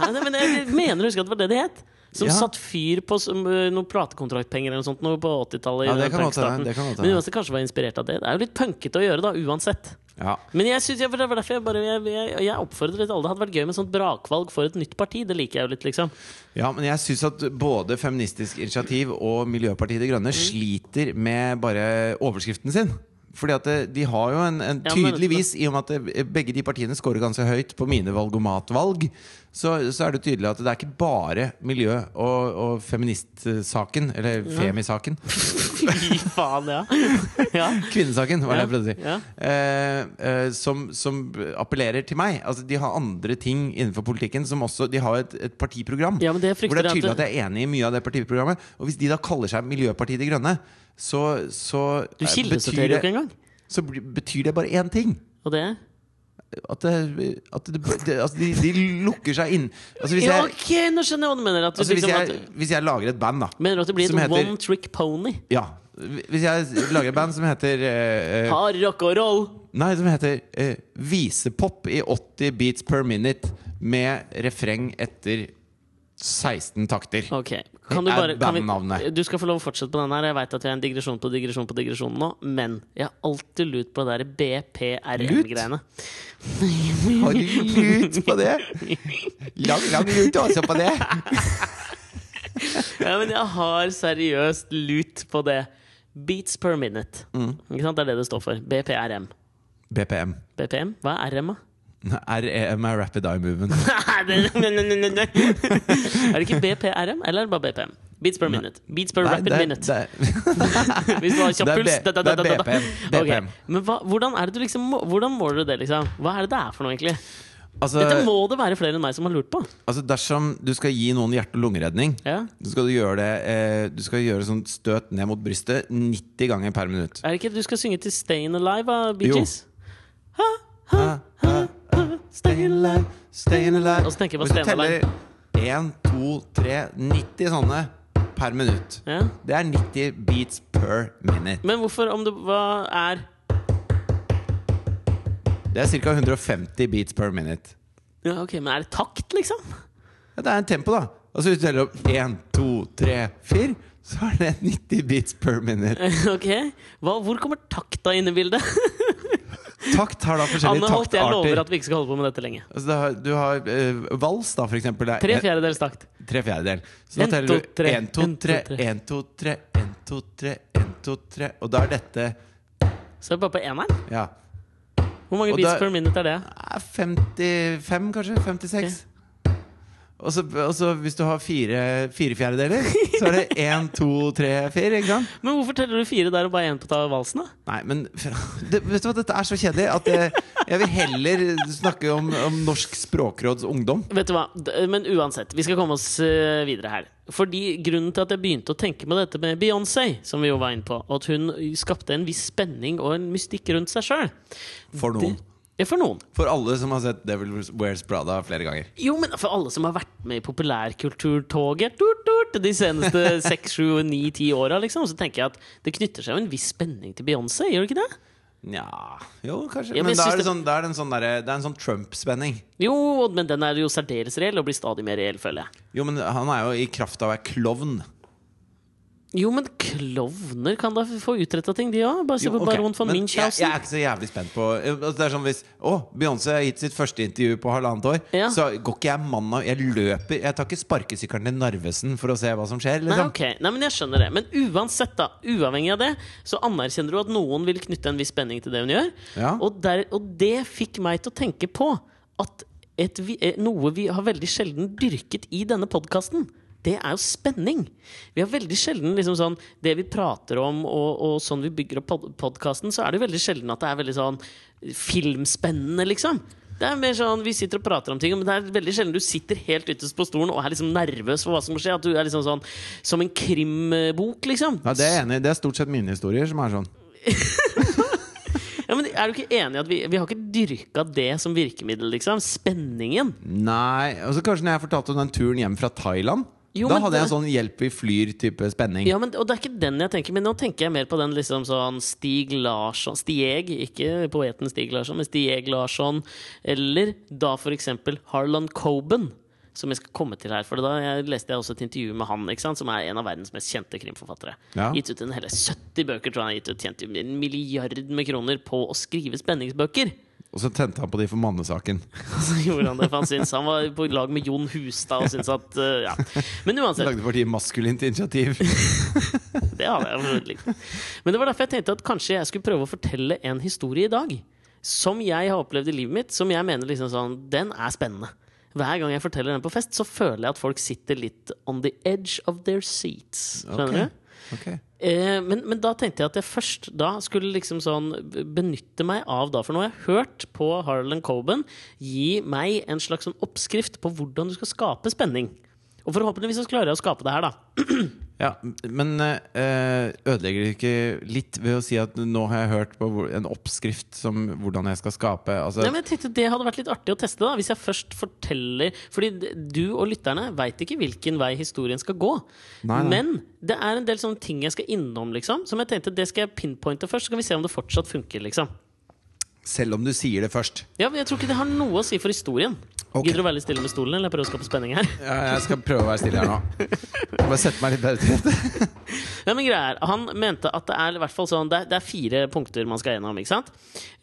Er det? Men jeg mener å huske at det var det det het. Som Ja. satt fyr på noen platekontraktpenger eller noe sånt noe på 80-tallet. Ja, det kan godt hende, det kan godt Men uansett kanskje var inspirert av det. Det er jo litt punkete å gjøre, da, uansett. Ja. Men jeg synes, jeg, det var derfor jeg bare Jeg, jeg, jeg oppfordrer alle. Det hadde vært gøy med sånt brakvalg for et nytt parti. Det liker jeg jo litt, liksom. Ja, men jeg syns at både Feministisk initiativ og Miljøpartiet De Grønne Mm. sliter med bare overskriften sin. Fordi at eh, de har jo en, en Tydeligvis, i og med at eh, begge de partiene scorer ganske høyt på mine valgomatvalg, så, så er det tydelig at det er ikke bare miljø- og, og feministsaken, eller femisaken, Fy faen, ja. ja. kvinnesaken, var det jeg prøvde å si, Ja. eh, eh, som, som appellerer til meg. Altså, de har andre ting innenfor politikken som også De har et, et partiprogram. Ja, men det Hvor det er tydelig at jeg er enig i mye av det partiprogrammet. Og hvis de da kaller seg Miljøpartiet De Grønne, så, så Du eh, kildesorterer jo ikke engang. så betyr det bare én ting. Og det At, det, at det, det, altså de, de lukker seg inn. Altså Ja, jeg, ok, nå skjønner jeg hva du mener. Du altså hvis liksom, jeg, hvis jeg lager et band, da mener du at det blir et heter- one trick pony? Ja. Hvis jeg lager et band som heter uh, Hard rock og roll! Nei, som heter uh, Visepop i 80 beats per minute med refreng etter 16 takter. Okay. kan du bare kan vi. Du skal få lov å fortsette på den her. Jeg vet at jeg er en digresjon på digresjon på digresjon nå, men jeg har alltid lurt på det der BPRM-greiene. Har du lut på det? Lang, lang lut også på det. Ja, men jeg har seriøst lut på det. Beats per minute. Mm. Ikke sant? Det er det det står for. BPRM. BPM. BPM? Hva er RM, da? REM er Rapid Eye Movement. Er det ikke BPRM, eller er bare BPM? Beats per minute. Beats per Nei, rapid det minute. det Hvis du har kjapp puls. B- det er da, da. BPM. Okay. Men hva, hvordan er det du liksom Hvordan måler du det, liksom? Hva er det det er for noe, egentlig? altså, Dette må det være flere enn meg som har lurt på. altså, dersom du skal gi noen hjerte- og lungeredning, Ja. så skal du gjøre det eh, Du skal gjøre sånn støt ned mot brystet 90 ganger per minutt. Er det ikke du skal synge til Stayin' Alive av Bee Jo. Ha, Ha, ha, ha, Stay alive, stayin' alive. Og så tenker jeg på Hvis du Stay Alive. teller 1, 2, 3 90 sånne per minutt. Ja. Det er 90 beats per minute. Men hvorfor, om det Hva er Det er ca. 150 beats per minute. Ja, ok, Men er det takt, liksom? Ja, det er en tempo, da. Altså Hvis du teller opp 1, 2, 3, 4, så er det 90 beats per minute. ok Hva, Hvor kommer takta inn i bildet? Takt har da forskjellige Anne Holt, jeg lover at vi ikke skal holde på med dette lenge. Altså, har, du har uh, vals, da, for eksempel. Er Tre fjerdedels takt. Tre fjerdedel. Så da teller du tre. 1, 2, En, to, tre. 1, 2, 3, 1, 2, 3, 1, 2, 3 Og da er dette Så er det bare på eneren. ja, Hvor mange beats per minute er det? er 55, kanskje? 56? Og så, og så hvis du har fire, fire fjerdedeler, så er det 1, 2, 3, 4. Ikke sant? Men hvorfor teller du fire der og bare én på ta valsen, da? Nei, men det, vet du hva, dette er så kjedelig at jeg, jeg vil heller snakke om, om Norsk språkråds ungdom. Vet du hva, Men uansett, vi skal komme oss eh, videre her. Fordi Grunnen til at jeg begynte å tenke på dette med Beyoncé, som vi jo var inne på, og at hun skapte en viss spenning og en mystikk rundt seg sjøl For noen. For noen. For alle som har sett Devil Wears Prada flere ganger. Jo, men for alle som har vært med i populærkulturtoget tut, tut, de seneste seks, sju, ni, ti åra, liksom, så tenker jeg at det knytter seg jo en viss spenning til Beyoncé, gjør det ikke det? Nja Jo, kanskje. Ja, men men da er det, sånn, da er det en sånn, en sånn Trump-spenning. Jo, men den er jo særdeles reell, og blir stadig mer reell, føler jeg. Jo, men han er jo i kraft av å være klovn. Jo, men klovner kan da få utretta ting, de òg. Bare se på okay. Baron von men jeg, jeg er ikke så jævlig spent på altså, Det er sånn hvis Å, Beyoncé har gitt sitt første intervju på halvannet år. Ja. Så går ikke jeg mann av Jeg løper Jeg tar ikke sparkesykkelen til Narvesen for å se hva som skjer. Nei, okay. Nei, men jeg skjønner det. Men uansett, da, uavhengig av det, så anerkjenner du at noen vil knytte en viss spenning til det hun gjør. Ja. Og, der, og det fikk meg til å tenke på at et, eh, noe vi har veldig sjelden dyrket i denne podkasten, det er jo spenning. Vi har veldig sjelden liksom sånn Det vi prater om, og, og sånn vi bygger opp pod podkasten, så er det veldig sjelden at det er veldig sånn filmspennende, liksom. Det er mer sånn, Vi sitter og prater om ting, men det er veldig sjelden du sitter helt ytterst på stolen og er liksom nervøs for hva som må skje. At du er liksom sånn Som en krimbok, liksom. Ja, det er enig. Det er stort sett mine historier som er sånn. Ja, men Er du ikke enig i at vi, vi har ikke dyrka det som virkemiddel, liksom? Spenningen. Nei Og så kanskje når jeg fortalte om den turen hjem fra Thailand. Jo, da hadde jeg sånn 'hjelp vi flyr'-type spenning. Ja, men, og det er ikke den jeg tenker, men nå tenker jeg mer på den liksom sånn Stig Larsson Stieg, ikke poeten Stig Larsson, men Stieg Larsson. Eller da for eksempel Harlan Coben, som jeg skal komme til her. For da jeg leste jeg også et intervju med han, sant, som er en av verdens mest kjente krimforfattere. Ja. Gitt ut en hele 70 bøker, tror jeg han har gitt ut. Tjent en milliard med kroner på å skrive spenningsbøker. Og så tente han på de for mannesaken. Så gjorde han det, for han syntes han var på lag med Jon Hustad og syntes at uh, Ja. Men uansett. Lagde partiet Maskulint initiativ. Det hadde jeg likt. Men det var derfor jeg tenkte at kanskje jeg skulle prøve å fortelle en historie i dag. Som jeg har opplevd i livet mitt, som jeg mener liksom sånn Den er spennende. Hver gang jeg forteller den på fest, så føler jeg at folk sitter litt on the edge of their seats. Skjønner okay. du? Ok. Eh, men, men da tenkte jeg at jeg først da skulle liksom sånn benytte meg av da, For nå har jeg hørt på Harlan Coben gi meg en slags sånn oppskrift på hvordan du skal skape spenning. Og forhåpentligvis så klarer jeg å skape det her, da. Ja, men eh, ødelegger det ikke litt ved å si at nå har jeg hørt på en oppskrift som hvordan jeg skal skape altså, Nei, men jeg tenkte Det hadde vært litt artig å teste, da hvis jeg først forteller Fordi du og lytterne veit ikke hvilken vei historien skal gå. Nei, nei. Men det er en del sånne ting jeg skal innom, liksom. Som jeg tenkte det skal jeg pinpointe først, så kan vi se om det fortsatt funker. liksom Selv om du sier det først. Ja, men Jeg tror ikke det har noe å si for historien. Ok. Gidder du å være litt stille med stolen, eller prøve å skape spenning her? Ja, jeg skal prøve å være stille her nå. Bare sette meg litt bedre til rette. Ja, men greia er, Han mente at det er i hvert fall sånn Det er, det er fire punkter man skal gjennom. ikke sant?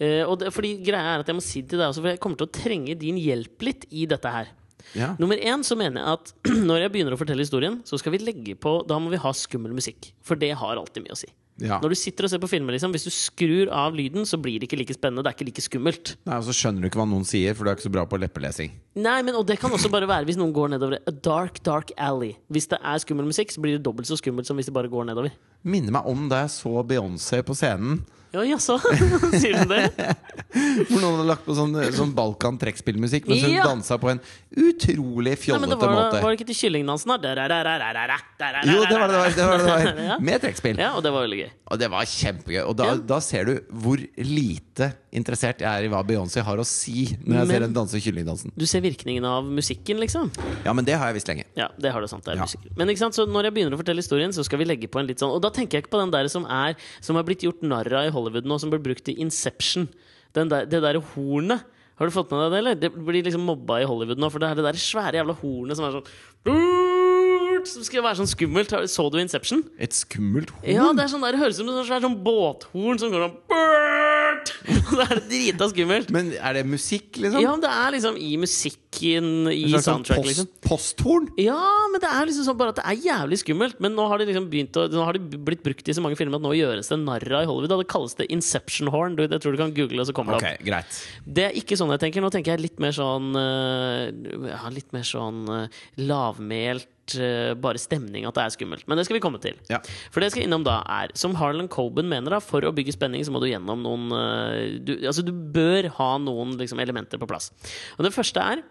Uh, og det, fordi greia er at Jeg må si det til deg også, for jeg kommer til å trenge din hjelp litt i dette her. Ja. Nummer én så mener jeg at når jeg begynner å fortelle historien, så skal vi legge på Da må vi ha skummel musikk. For det har alltid mye å si. Ja. Når du sitter og ser på filmer, liksom, hvis du skrur av lyden, så blir det ikke like spennende. Det er ikke like skummelt. Nei, Og så skjønner du ikke hva noen sier, for du er ikke så bra på leppelesing. Nei, men Og det kan også bare være hvis noen går nedover a dark, dark alley. Hvis det er skummel musikk, så blir det dobbelt så skummelt som hvis det bare går nedover. Minner meg om da jeg så Beyoncé på scenen. Ja, jaså? Sier du det? Hvor noen hadde lagt på sånn, sånn Balkan trekkspillmusikk mens hun Ja. dansa på en utrolig fjollete måte. var det ikke til kyllingdansen, da? Jo, det var det det var. Det var. Med trekkspill. Ja, og det var veldig gøy. Og det var kjempegøy. Og da, da ser du hvor lite interessert jeg er i hva Beyoncé har å si når jeg Men- ser henne danse kyllingdansen. Du ser virkningen av musikken, liksom. Ja, men det har jeg visst lenge. Ja, det har du sant. Det er Ja. Men ikke sant, så når jeg begynner å fortelle historien, så skal vi legge på en litt sånn Og da tenker jeg ikke på den der som er Som har blitt gjort narr av i Hollywood nå, som blir brukt i Inception. Den der, det derre hornet. Har du fått med deg det, eller? Det blir liksom mobba i Hollywood nå, for det er det der svære jævla hornet som er sånn Som skal være sånn skummelt. Så du Inception? Et skummelt horn. Ja, det er sånn der, det høres ut som et svært sånn båthorn som går sånn Og så er det drita skummelt. Men er det musikk, liksom? Ja, det er liksom i musikken, i En slags sånn soundtrack, post, liksom. posthorn? Ja, men det er liksom sånn bare at det er jævlig skummelt. Men nå har det liksom begynt å, Nå har det blitt brukt i så mange filmer at nå gjøres det narr av i Hollywood. Da. Det kalles det Inception Horn. Du, det tror du kan google, og så kommer det opp. greit. Det er ikke sånn jeg tenker. Nå tenker jeg litt mer sånn øh, ja, Litt mer sånn øh, lavmælt bare stemning at det er skummelt. Men det skal vi komme til. Ja. For det jeg skal innom da, er som Harlan Coben mener, da, for å bygge spenning, så må du gjennom noen øh, du, Altså, du bør ha noen liksom, elementer på plass. Og det første er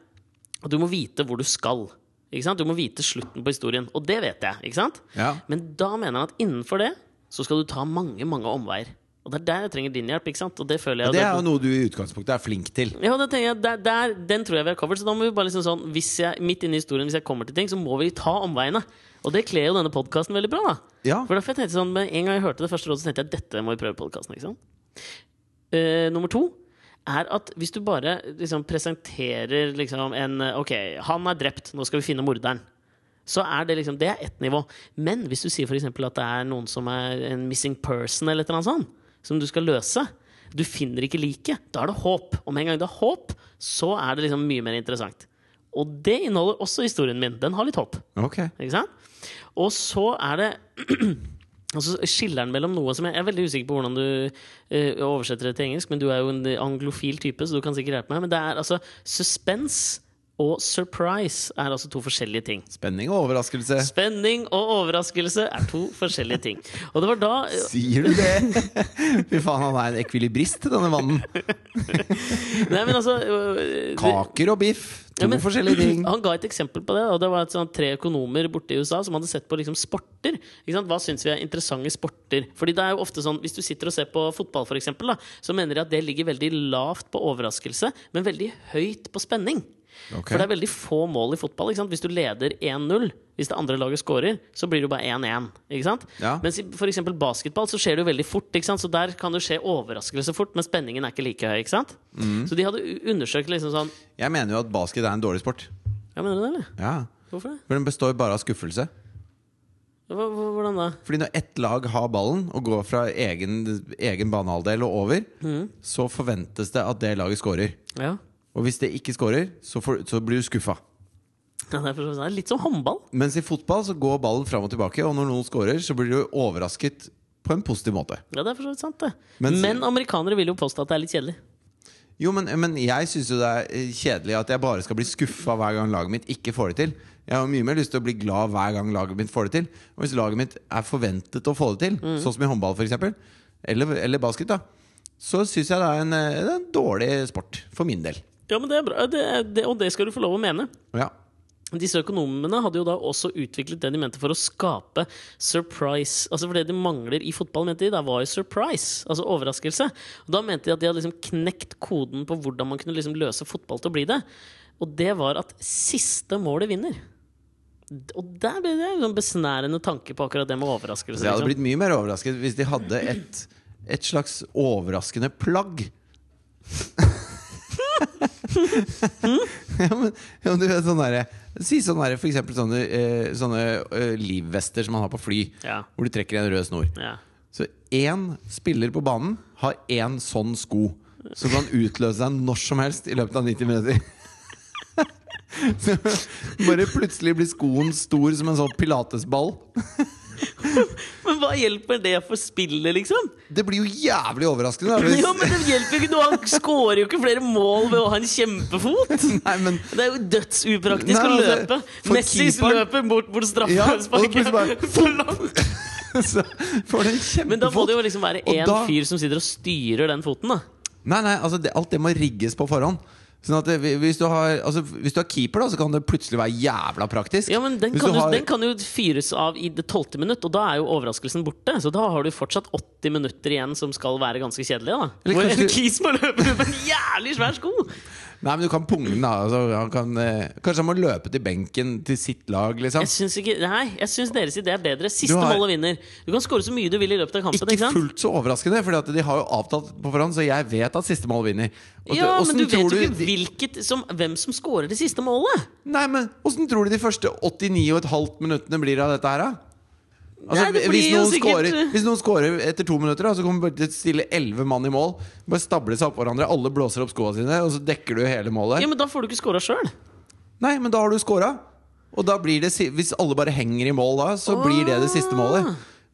at du må vite hvor du skal. Ikke sant? Du må vite slutten på historien. Og det vet jeg. ikke? Ja. Men da mener han at innenfor det så skal du ta mange, mange omveier. Og det er der jeg trenger din hjelp. ikke sant? Og det føler jeg det er jo noe du i utgangspunktet er flink til. ja, det tenker jeg, der, der, Den tror jeg vi har covered. Så da må vi bare liksom sånn hvis jeg, Midt inne i historien, hvis jeg kommer til ting, så må vi ta omveiene. Og det kler jo denne podkasten veldig bra. da Ja. For derfor jeg tenkte sånn, Med en gang jeg hørte det første rådet, så tenkte jeg dette må vi prøve podkasten. Uh, nummer to er at hvis du bare liksom presenterer liksom en Ok, han er drept, nå skal vi finne morderen. Så er det liksom Det er ett nivå. Men hvis du sier f.eks. at det er noen som er en missing person, eller et eller annet sånt, som du skal løse Du finner ikke liket. Da er det håp. Og med en gang det er håp, så er det liksom mye mer interessant. Og det inneholder også historien min. Den har litt håp. Ok. Ikke sant? Og så er det Altså skilleren skiller den mellom noe som jeg, jeg er veldig usikker på hvordan du uh, oversetter det til engelsk, men du er jo en anglofil type, så du kan sikkert hjelpe meg. Men det er altså suspense og surprise er altså to forskjellige ting. Spenning og overraskelse. Spenning og overraskelse er to forskjellige ting. Og det var da Sier du det? Fy faen, han er en ekvilibrist, denne mannen. Nei, men altså øh, Kaker og biff. To Ja, men- forskjellige ting. Han ga et eksempel på det. Og det var et sånn, tre økonomer borte i USA som hadde sett på liksom, sporter. Hva syns vi er interessante sporter? Fordi det er jo ofte sånn, Hvis du sitter og ser på fotball, for eksempel, da, så mener de at det ligger veldig lavt på overraskelse, men veldig høyt på spenning. Ok. For det er veldig få mål i fotball. Hvis du leder 1-0, hvis det andre laget scorer, så blir det jo bare 1-1. Ikke sant? Ja. Mens i for eksempel basketball så skjer det jo veldig fort. Ikke sant? Så der kan det skje overraskelse fort, men spenningen er ikke like høy. Ikke sant? Mm. Så de hadde undersøkt liksom sånn Jeg mener jo at basket er en dårlig sport. Ja, mener du det, eller? Ja. Hvorfor det? For den består bare av skuffelse. Hvordan da? Fordi når ett lag har ballen og går fra egen, egen banehalvdel og over, Mm. så forventes det at det laget scorer. Ja. Og hvis det ikke scorer, så, får- så blir du skuffa. Ja, det er litt som håndball. Mens i fotball så går ballen fram og tilbake, og når noen scorer, så blir du overrasket på en positiv måte. Ja, det er for så vidt sant, det. Mens- Men amerikanere vil jo påstå at det er litt kjedelig. Jo, men, men jeg syns jo det er eh, kjedelig at jeg bare skal bli skuffa hver gang laget mitt ikke får det til. Jeg har mye mer lyst til å bli glad hver gang laget mitt får det til. Og hvis laget mitt er forventet å få det til, Mm. sånn som i håndball f.eks., eller, eller basket, da, så syns jeg det er, en, eh, det er en dårlig sport. For min del. Ja, men det er bra, det, det, og det skal du få lov å mene. Ja. disse økonomene hadde jo da også utviklet det de mente for å skape surprise. Altså For det de mangler i fotball, mente de, da var jo surprise. Altså overraskelse. Og da mente de at de hadde liksom knekt koden på hvordan man kunne liksom løse fotball til å bli det. Og det var at siste målet vinner. Og der ble det en sånn besnærende tanke på akkurat det med overraskelse. Jeg hadde Liksom. blitt mye mer overrasket hvis de hadde et, et slags overraskende plagg. ja, men, ja, men du vet sånn derre Si sånn der, for eksempel sånne, eh, sånne eh, livvester som man har på fly, Ja. hvor du trekker i en rød snor. Ja. Så én spiller på banen har én sånn sko som kan utløse seg når som helst i løpet av 90 minutter. Så bare plutselig blir skoen stor som en sånn pilatesball. Men hva hjelper det for spillet, liksom? Det blir jo jævlig overraskende. Da, hvis- Ja, men det hjelper jo ikke noe! Han skårer jo ikke flere mål ved å ha en kjempefot! Nei, men Det er jo dødsupraktisk Nei, å altså, løpe. for Messi keeperen- løper bort mot straffesparket. Ja, bare- for langt. så får du en kjempefot. Men da må det jo liksom være én da- fyr som sitter og styrer den foten, da. Nei, nei, altså det, alt det må rigges på forhånd. Sånn at det, hvis, du har, altså, hvis du har keeper, da, så kan det plutselig være jævla praktisk. Ja, men den kan, har- den kan jo fyres av i det tolvte minutt, og da er jo overraskelsen borte. Så da har du fortsatt 80 minutter igjen som skal være ganske kjedelige. da Eller Hvor kanskje en keys kis må løpe med en jævlig svær sko! Nei, men du kan punge den, da. Altså, han kan, eh, kanskje han må løpe til benken til sitt lag, liksom. Jeg syns ikke, nei, jeg syns deres idé er bedre. Siste Du har- målet vinner. Du kan skåre så mye du vil i løpet av kampen. Ikke Ikke sant? fullt så overraskende, for de har jo avtalt på forhånd, så jeg vet at siste mål vinner. Og det- Ja, hvordan men du vet tror jo ikke de- hvilket som, hvem som scorer det siste målet. Nei, men Åssen tror du de første 89,5 minuttene blir av dette her, da? Altså, Nei, hvis, noen scorer, hvis noen scorer etter to minutter, da, så kommer bare til å stille elleve mann i mål. Bare stable seg opp hverandre, alle blåser opp skoene sine, og så dekker du hele målet. Ja, Men da får du ikke scora sjøl. Nei, men da har du scora. Og da blir det, hvis alle bare henger i mål da, så blir det det siste målet.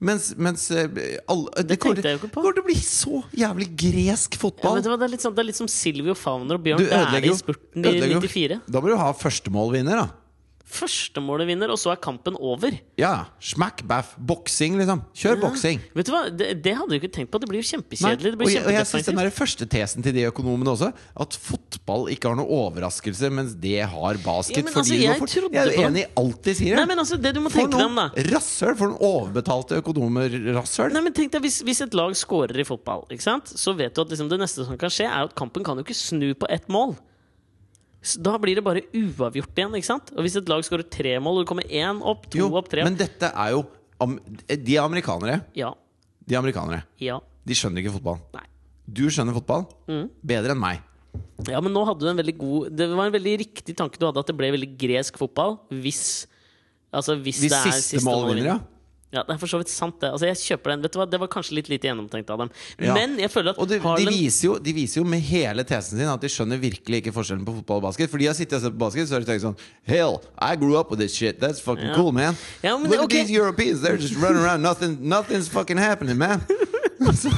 Mens, mens eh, alle, det, kommer, tenkte jeg jo ikke på. kommer til å bli så jævlig gresk Ja, fotball. det, er litt sånn, det er litt som Silvio Fauner og Bjørn Dæhlie i spurten i 94. Da må du ha førstemålvinner, da. Førstemålet vinner, og så er kampen over. Ja, smack, baff, boksing, liksom. Kjør boksing. Vet du hva, Det, det hadde du ikke tenkt på. Det blir jo kjempekjedelig. Det og jeg, og jeg synes den der første tesen til de økonomene også, at fotball ikke har noen overraskelse, mens det har basket. Ja, men altså, jeg jeg er jo enig i alt de sier. Nei, men altså, det du må tenke deg om, da rasshøl! For noen overbetalte økonomer rasshøl! Nei, men tenk deg, hvis, hvis et lag scorer i fotball, ikke sant? så vet du at liksom det neste som kan skje, er at kampen kan jo ikke snu på ett mål. Da blir det bare uavgjort igjen. ikke sant? Og Hvis et lag skårer tre mål, og det kommer én opp, to Jo, opp, tre opp men dette er jo De er amerikanere. Ja. De er amerikanere. Ja. De skjønner ikke fotball. Nei. Du skjønner fotball Mm. bedre enn meg. Ja, men nå hadde du en veldig god Det var en veldig riktig tanke du hadde, at det ble veldig gresk fotball hvis Altså hvis, Hvis det er siste mål vinner, ja. Ja, det er for så vidt sant, det. Altså, jeg kjøper den. Vet du hva, Det var kanskje litt lite gjennomtenkt av dem. Ja. Men jeg føler at Og de, de, viser jo, de viser jo med hele tesen sin at de skjønner virkelig ikke forskjellen på fotball og basket. For de har sittet og sett på basket, så har de tenkt sånn Hell, I grew up with this shit. That's fucking Ja. cool, man. Ja, men Look det- at these Europeans. They're just running around. Nothing, nothing's fucking happening, man. så,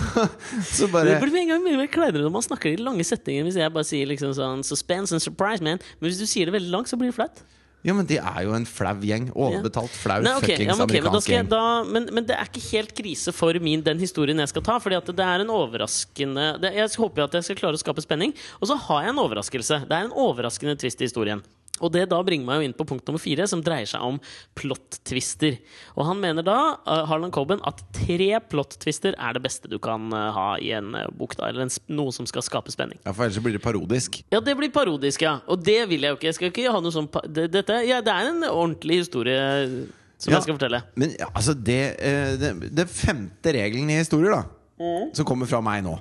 så Det blir med en gang mye mer kleinere når man snakker i lange setninger. Hvis jeg bare sier liksom sånn suspense and surprise, man. Men hvis du sier det veldig langt, så blir det flaut. Ja, men de er jo en flau gjeng. Overbetalt, flau, Nei, okay, fuckings ja, men, ok, men, da amerikansk gjeng. da, men, men det er ikke helt krise for min, den historien jeg skal ta. Fordi det er en overraskende det, Jeg håper at jeg skal klare å skape spenning. Og så har jeg en overraskelse. Det er en overraskende twist i historien. Og det da bringer meg jo inn på punkt nummer fire, som dreier seg om plot-twister. Og han mener da, uh, Harlan Coben, at tre plot-twister er det beste du kan uh, ha i en uh, bok. da Eller en, noe som skal skape spenning. Ja, for ellers blir det parodisk. Ja, det blir parodisk, ja. Og det vil jeg jo ikke. Jeg skal ikke ha noe sånn pa det, dette, ja, det er en ordentlig historie som Ja. jeg skal fortelle. Men ja, altså, det, eh, det, det femte regelen i historier, da, Mm. som kommer fra meg nå,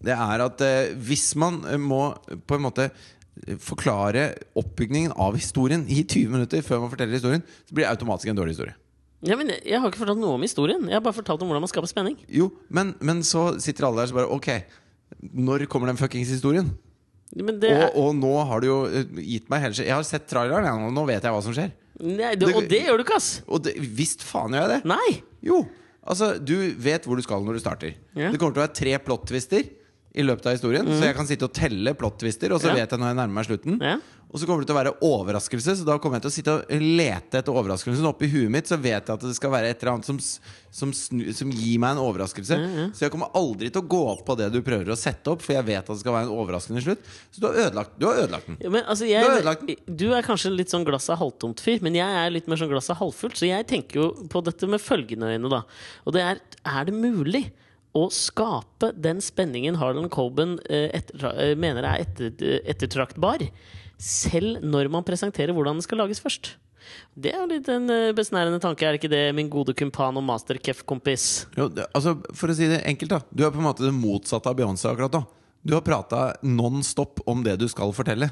det er at eh, hvis man eh, må på en måte eh, forklare oppbygningen av historien i 20 minutter før man forteller historien, så blir det automatisk en dårlig historie. Ja, men jeg, jeg har ikke fortalt noe om historien. Jeg har bare fortalt om hvordan man skaper spenning. Jo, men, men så sitter alle der så bare Ok, når kommer den fuckings historien? Men det Og, og nå har du jo eh, gitt meg hele Jeg har sett traileren, ja, og nå vet jeg hva som skjer. nei, det- og det gjør du ikke, ass! Og det, visst faen gjør jeg det! Nei! Jo, altså Du vet hvor du skal når du starter. Ja. Det kommer til å være tre plot-twister. I løpet av historien. Så jeg kan sitte og telle plot-twister, og så Mm. Ja. vet jeg når jeg nærmer meg slutten. Ja. Og så kommer det til å være overraskelse, så da kommer jeg til å sitte og lete etter overraskelsen. Oppi huet mitt så vet jeg at det skal være et eller annet som, som, snu, som gir meg en overraskelse. Så jeg kommer aldri til å gå opp på det du prøver å sette opp, for jeg vet at det skal være en overraskende slutt. Så du har ødelagt, du har ødelagt den. Ja, men, altså, Du har ødelagt den. du er kanskje litt sånn glasset halvtomt fyr, men jeg er litt mer sånn glasset halvfullt. Så jeg tenker jo på dette med følgende øyne, da. Og det er er det mulig å skape den spenningen Harlan Coben eh, eh, mener er etter, ettertraktbar, selv når man presenterer hvordan den skal lages først? Det er jo litt en eh, besnærende tanke, er det ikke det, min gode kumpan og master-kef-kompis? Altså, for å si det enkelt, da. Du er på en måte det motsatte av Beyoncé akkurat nå. Du har prata non stop om det du skal fortelle.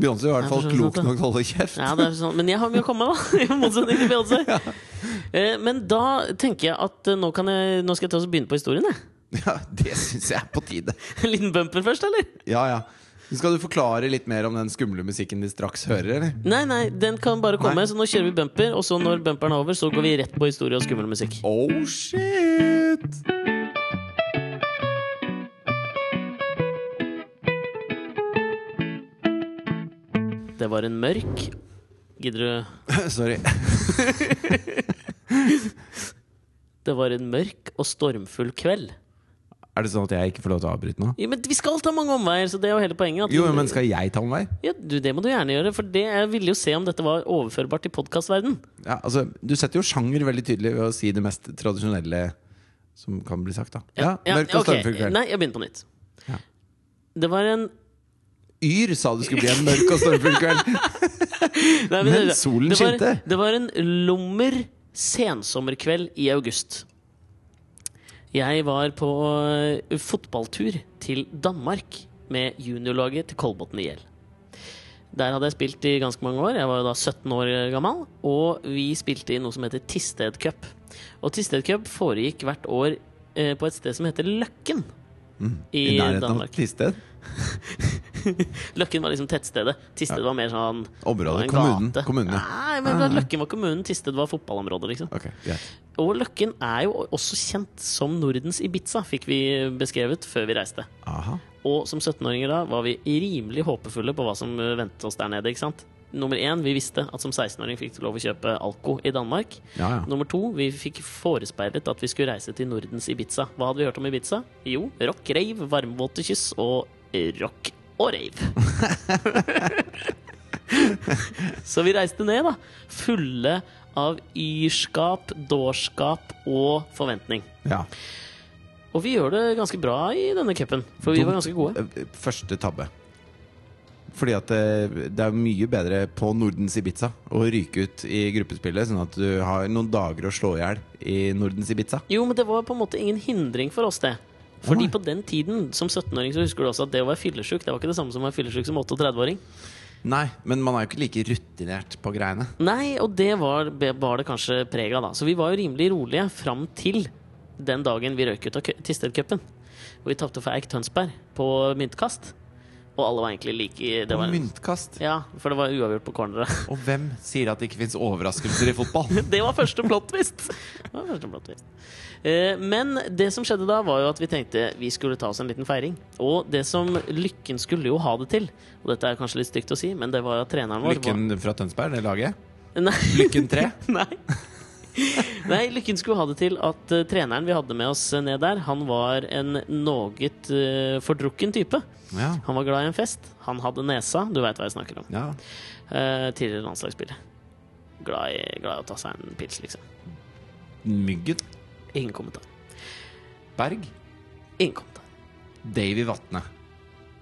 Beyoncé er i hvert fall klok det. nok til å holde kjeft. Ja, det sånn. Men jeg har mye å komme med, da. I motsetning til Beyoncé. Eh, Men da tenker jeg at eh, nå, kan jeg, nå skal jeg ta og begynne på historien. Jeg. Ja, Det syns jeg er på tide. En liten bumper først, eller? Ja, ja. Skal du forklare litt mer om den skumle musikken de straks hører, eller? Nei, nei, den kan bare komme. Nei. Så nå kjører vi bumper, og så når bumperen er over, så går vi rett på historie og skummel musikk. Oh shit! Det var en mørk Gidder du Sorry. Det var en mørk og stormfull kveld. Er det sånn at jeg ikke får lov til å avbryte nå? Ja, men vi skal ta mange omveier, så det er jo hele poenget. Jo, men skal jeg ta omvei? ja, du, Det må du gjerne gjøre, for det, jeg ville jo se om dette var overførbart til podkastverden. Ja, altså, du setter jo sjanger veldig tydelig ved å si det mest tradisjonelle som kan bli sagt, da. Ja, Mørk og okay. stormfull kveld. Nei, jeg begynner på nytt. Ja. Det var en Yr sa det skulle bli en mørk og stormfull kveld. Nei, Men det- solen det var, skinte. Det var en lummer sensommerkveld i august. Jeg var på eh, fotballtur til Danmark med juniorlaget til Kolbotn IL. Der hadde jeg spilt i ganske mange år. Jeg var jo da 17 år gammel. Og vi spilte i noe som heter Tisted Cup. Og Tisted Cup foregikk hvert år eh, på et sted som heter Løkken. I, Mm. I nærheten av Danmark. Tisted. Løkken var liksom tettstedet. Tisted var mer sånn Området. en Kommunen. gate. Kommune. Nei, men Løkken var kommunen, Tisted var fotballområdet, liksom. Ok, yeah. Og Løkken er jo også kjent som Nordens Ibiza, fikk vi beskrevet før vi reiste. Aha. Og som 17-åringer da var vi rimelig håpefulle på hva som ventet oss der nede. ikke sant? Nummer én, vi visste at som 16-åring fikk du lov å kjøpe alko i Danmark. Ja, ja. Nummer to, vi fikk forespeilet at vi skulle reise til Nordens Ibiza. Hva hadde vi hørt om Ibiza? Jo, rock, rave, varmvåte kyss og rock og rave. Så vi reiste ned, da. Fulle av yrskap, dårskap og forventning. ja. Og vi gjør det ganske bra i denne cupen, for vi var ganske gode. Eh, Første tabbe. Fordi at det, det er mye bedre på Nordens Ibiza å ryke ut i gruppespillet, sånn at du har noen dager å slå i hjel i Nordens Ibiza. Jo, men det var på en måte ingen hindring for oss, det. Fordi på den tiden, som 17-åring, så husker du også at det å være fyllesyk, det var ikke det samme som å være fyllesyk som 38-åring. Nei, men man er jo ikke like rutinert på greiene. Nei, og det var, var det kanskje preg av, da. Så vi var jo rimelig rolige fram til den dagen vi røyk ut av Tistedcupen. Hvor vi tapte for Eik Tønsberg på myntkast. Og alle var egentlig like det Og var, myntkast. Ja, for det var uavgjort på corneret. Og hvem sier at det ikke fins overraskelser i fotball? Det var første plot twist! Det var første plot twist. Eh, Men det som skjedde da, var jo at vi tenkte vi skulle ta oss en liten feiring. Og det som Lykken skulle jo ha det til, og dette er kanskje litt stygt å si, men det var at treneren vår Lykken fra Tønsberg, det laget? Nei. Lykken 3? Nei. Nei, Lykken skulle ha det til at uh, treneren vi hadde med oss eh, ned der, han var en noe uh, fordrukken type. Ja. Han var glad i en fest. Han hadde nesa, du veit hva jeg snakker om. ja. Eh, tidligere landslagsspiller. Glad i, glad i å ta seg en pils, liksom. Myggen. Ingen kommentar. Berg. Ingen kommentar. Davy Vatne.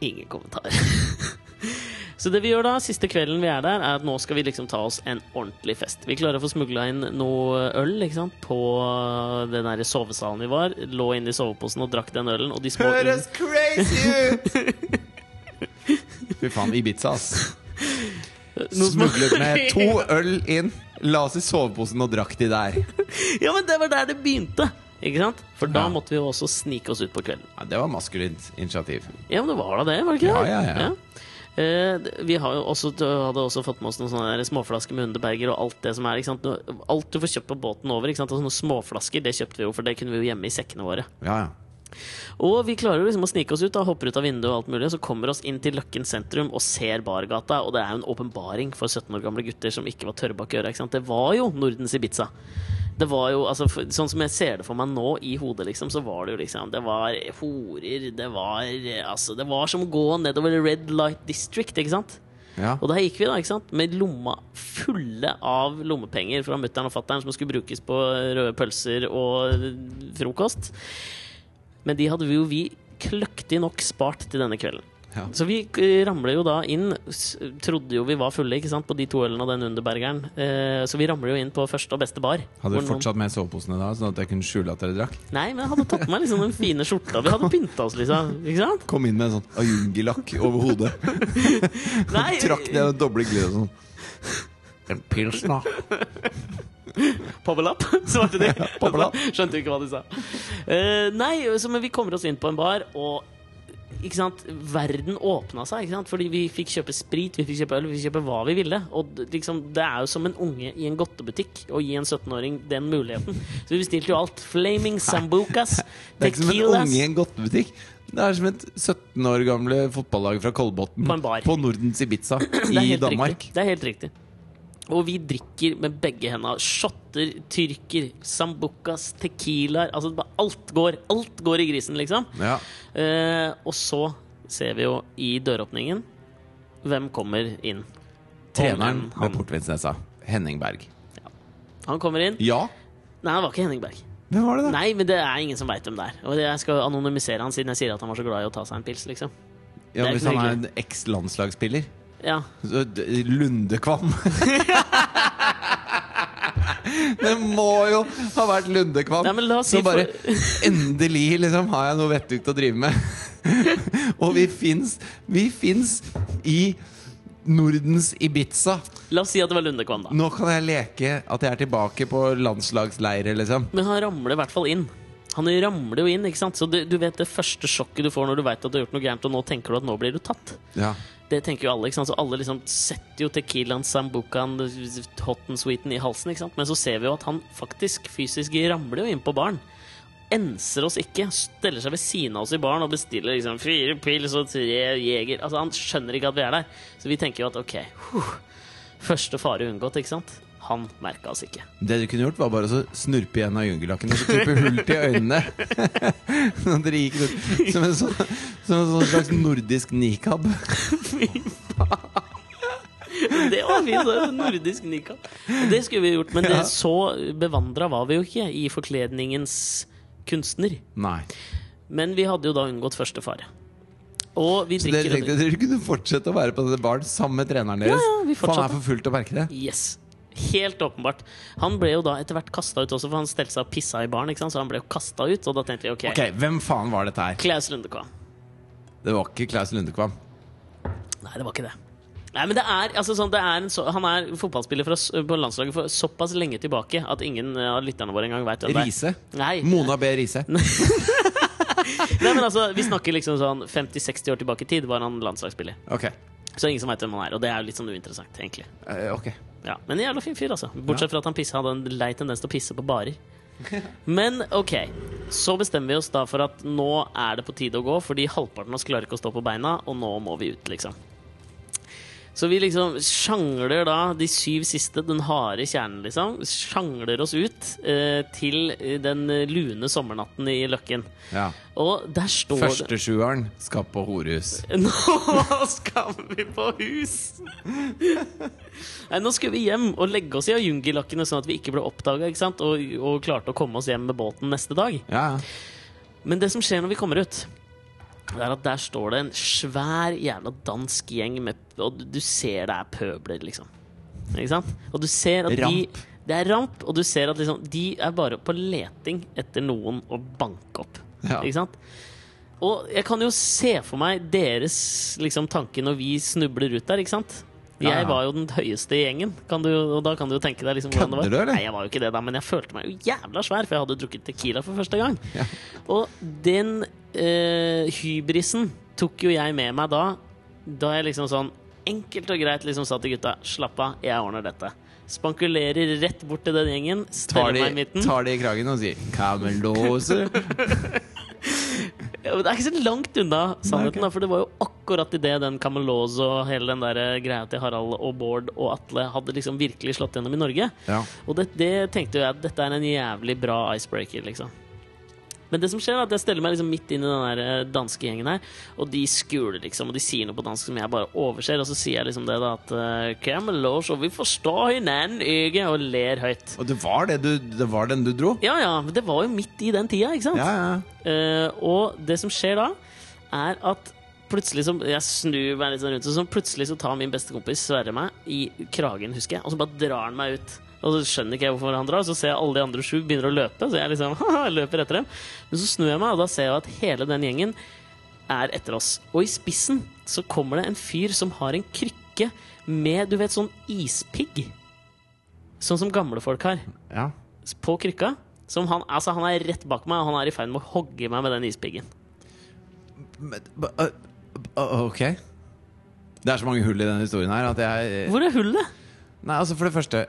Ingen kommentar. Så det vi gjør da, siste kvelden vi er der, er at nå skal vi liksom ta oss en ordentlig fest. Vi klarer å få smugla inn noe øl ikke sant? på den der sovesalen vi var. Lå inne i soveposen og drakk den ølen, og de små Høres crazy ut! Fy faen, Ibiza, ass. Smuglet med to øl inn, la oss i soveposen og drakk de der. Ja, men det var der det begynte! Ikke sant? For da Ja. måtte vi jo også snike oss ut på kvelden. Ja, det var maskulint initiativ. Ja, men det var da det, var det ikke det? ja, ja. ja. d- vi har jo også, hadde også fått med oss noen sånne småflasker med Underberger og alt det som er. Alt du får kjøpt på båten over. Sånne småflasker, det kjøpte vi jo, for det kunne vi jo gjemme i sekkene våre. Ja, ja. Og vi klarer jo liksom å snike oss ut, da, hopper ut av vinduet og alt mulig, og så kommer oss inn til Løkken sentrum og ser bargata. Og det er jo en åpenbaring for 17 år gamle gutter som ikke var tørre bak øra. Det var jo Nordens Ibiza. Det var jo, altså, for, Sånn som jeg ser det for meg nå i hodet, liksom, så var det jo liksom Det var horer, det var Altså, det var som å gå nedover Red Light District, ikke sant? Ja. Og der gikk vi da, ikke sant? med lomma fulle av lommepenger fra mutter'n og fatter'n som skulle brukes på røde pølser og frokost. Men de hadde vi jo vi kløktig nok spart til denne kvelden. Ja. Så vi eh, ramler jo da inn. Trodde jo vi var fulle ikke sant? på de to ølene og den Underbergeren. Eh, så vi ramler jo inn på første og beste bar. Hadde du noen- fortsatt med soveposene da, sånn at jeg kunne skjule at dere drakk? Nei, men jeg hadde tatt på meg liksom den fine skjorta. Vi hadde pynta oss, liksom. Ikke sant? Kom inn med en sånn ayungilakk over hodet. Nei, Trakk ned den doble glidet sånn. En pils nå. Poppelapp, svarte de. poppelapp. Skjønte ikke hva de sa. Eh, nei, så, men vi kommer oss inn på en bar, og sant? verden åpna seg. Ikke sant? Fordi vi fikk kjøpe sprit, vi fikk kjøpe øl, vi fikk kjøpe hva vi ville. Og liksom, det er jo som en unge i en godtebutikk å gi en 17-åring den muligheten. Så vi bestilte jo alt. Flaming sambucas, Det er ikke som en unge i en godtebutikk. Det er som et 17 år gamle fotballag fra Kolbotn På på Nordens Ibiza i Danmark. Riktig. Det er helt riktig. Og vi drikker med begge hendene. Shotter, tyrker, sambucas, tequilaer. Altså alt går. Alt går i grisen, liksom. Ja. Eh, og så ser vi jo i døråpningen hvem kommer inn. Treneren Han- med Portvinsnesa, Henning Berg. Han kommer inn. Ja, Nei, han var ikke Henning Berg. hvem var det, da? Nei, men det er ingen som veit hvem det er. Og jeg skal anonymisere han siden jeg sier at han var så glad i å ta seg en pils, liksom. Ja, hvis han er en eks-landslagsspiller. Ja. Lundekvam. det må jo ha vært Lundekvam. Nei, si Så bare for- Endelig liksom har jeg noe vettugt å drive med. Og vi fins Vi fins i Nordens Ibiza. La oss si at det var Lundekvam, da. Nå kan jeg leke at jeg er tilbake på landslagsleire, liksom. Men han ramler i hvert fall inn. Han ramler jo inn, ikke sant? Så du, du vet det første sjokket du får når du vet at du har gjort noe gærent, og nå tenker du at nå blir du tatt. Ja. Det tenker jo alle. ikke sant? Så alle liksom setter jo tequilaen, sambucaen, hot and sweeten i halsen. ikke sant? Men så ser vi jo at han faktisk fysisk ramler jo inn på baren. Enser oss ikke, steller seg ved siden av oss i baren og bestiller liksom fire pils og tre jeger. Altså Han skjønner ikke at vi er der. Så vi tenker jo at ok, huh, første fare unngått, ikke sant? Han merka oss ikke. Det du kunne gjort, var bare å snurpe igjen av jungellakken og så klippe hull til øynene. Sånn dere gikk rundt som en sånn, som en sånn slags nordisk nikab. Det var fint! det var Nordisk nikab. Det skulle vi gjort, men det, så bevandra var vi jo ikke i forkledningens kunstner. Nei. Men vi hadde jo da unngått første fare. Så dere tenkte dere kunne fortsette å være på denne baren sammen med treneren deres? Ja, ja, vi For han er for fullt å merke det. Yes. Helt åpenbart. Han ble jo da etter hvert kasta ut også, for han stelte seg og pissa i baren. Så han ble jo kasta ut, og da tenkte vi ok, Ok, Hvem faen var dette her? Klaus Lundekvam. Det var ikke Klaus Lundekvam. Nei, det var ikke det. Nei, men det er, altså, sånn, det er en så, Han er fotballspiller fra, på landslaget for såpass lenge tilbake at ingen av lytterne våre engang veit hvem det er. Riise. Nei, Mona B. Riise. Nei, men altså, Vi snakker liksom sånn 50-60 år tilbake i tid var han landslagsspiller. Ok. Så ingen som veit hvem han er, og det er jo litt sånn uinteressant, egentlig. Uh, ok. Ja, Men en jævla fin fyr, altså. Bortsett fra at han pisse, hadde en lei tendens til å pisse på barer. Men ok, så bestemmer vi oss da for at nå er det på tide å gå, fordi halvparten av oss klarer ikke å stå på beina, og nå må vi ut, liksom. Så vi liksom sjangler da de syv siste, den harde kjernen, liksom. Sjangler oss ut eh, til den lune sommernatten i Løkken. Ja. Og der står det Førstesjueren skal på horehus. Nå skal vi på hus! Nei, Nå skulle vi hjem og legge oss i Ajungilakkene, sånn at vi ikke ble oppdaga og, og klarte å komme oss hjem med båten neste dag. Ja, ja. Men det som skjer når vi kommer ut, det er at der står det en svær jævla dansk gjeng med Og du- ser det er pøbler, liksom. Ikke sant? Og du ser at Ramp. de Det er ramp, og du ser at liksom, de er bare på leting etter noen å banke opp. Ja. Ikke sant? Og jeg kan jo se for meg deres liksom, tanke når vi snubler ut der, ikke sant? Ja. Jeg var jo den høyeste i gjengen, kan du, og da kan du jo tenke deg liksom hvordan det var. Du. Nei, jeg var jo ikke det da, men jeg følte meg jo jævla svær, for jeg hadde drukket Tequila for første gang. Ja. Og den eh, hybrisen tok jo jeg med meg da, da jeg liksom sånn enkelt og greit liksom sa til gutta slapp av, jeg ordner dette. Spankulerer rett bort til den gjengen, steller de, meg i midten. tar de i kragen og sier 'Kamellose'. Det er ikke så langt unna sannheten, okay. for det var jo akkurat idet den Camelose og hele den der greia til Harald og Bård og Atle hadde liksom virkelig slått gjennom i Norge. Ja. Og det, det tenkte jeg at dette er en jævlig bra icebreaker, liksom. Men det som skjer er at jeg steller meg liksom midt inn i den der eh, danske gjengen her, og de skuler liksom, og de sier noe på dansk som jeg bare overser, og så sier jeg liksom det da at Camelot, Camelose, og vi forstår hinanden, ikke? Og ler høyt. Og det var, det du, det var den du dro? Ja ja, det var jo midt i den tida, ikke sant? Ja, ja. Uh, og det som skjer da, er at plutselig så Jeg snur meg litt sånn rundt, og så plutselig så tar min bestekompis Sverre meg i kragen, husker jeg, og så bare drar han meg ut. Og så skjønner ikke jeg hvorfor han drar, så ser jeg alle de andre sju begynner å løpe. Så jeg liksom haha, løper etter dem. Men så snur jeg meg, og da ser jeg at hele den gjengen er etter oss. Og i spissen så kommer det en fyr som har en krykke med, du vet, sånn ispigg. Sånn som gamle folk har ja. på krykka. Som han, altså han er rett bak meg, og han er i ferd med å hogge meg med den ispiggen. Ok. Det er så mange hull i denne historien her at jeg Hvor er hullet? Nei, altså for det første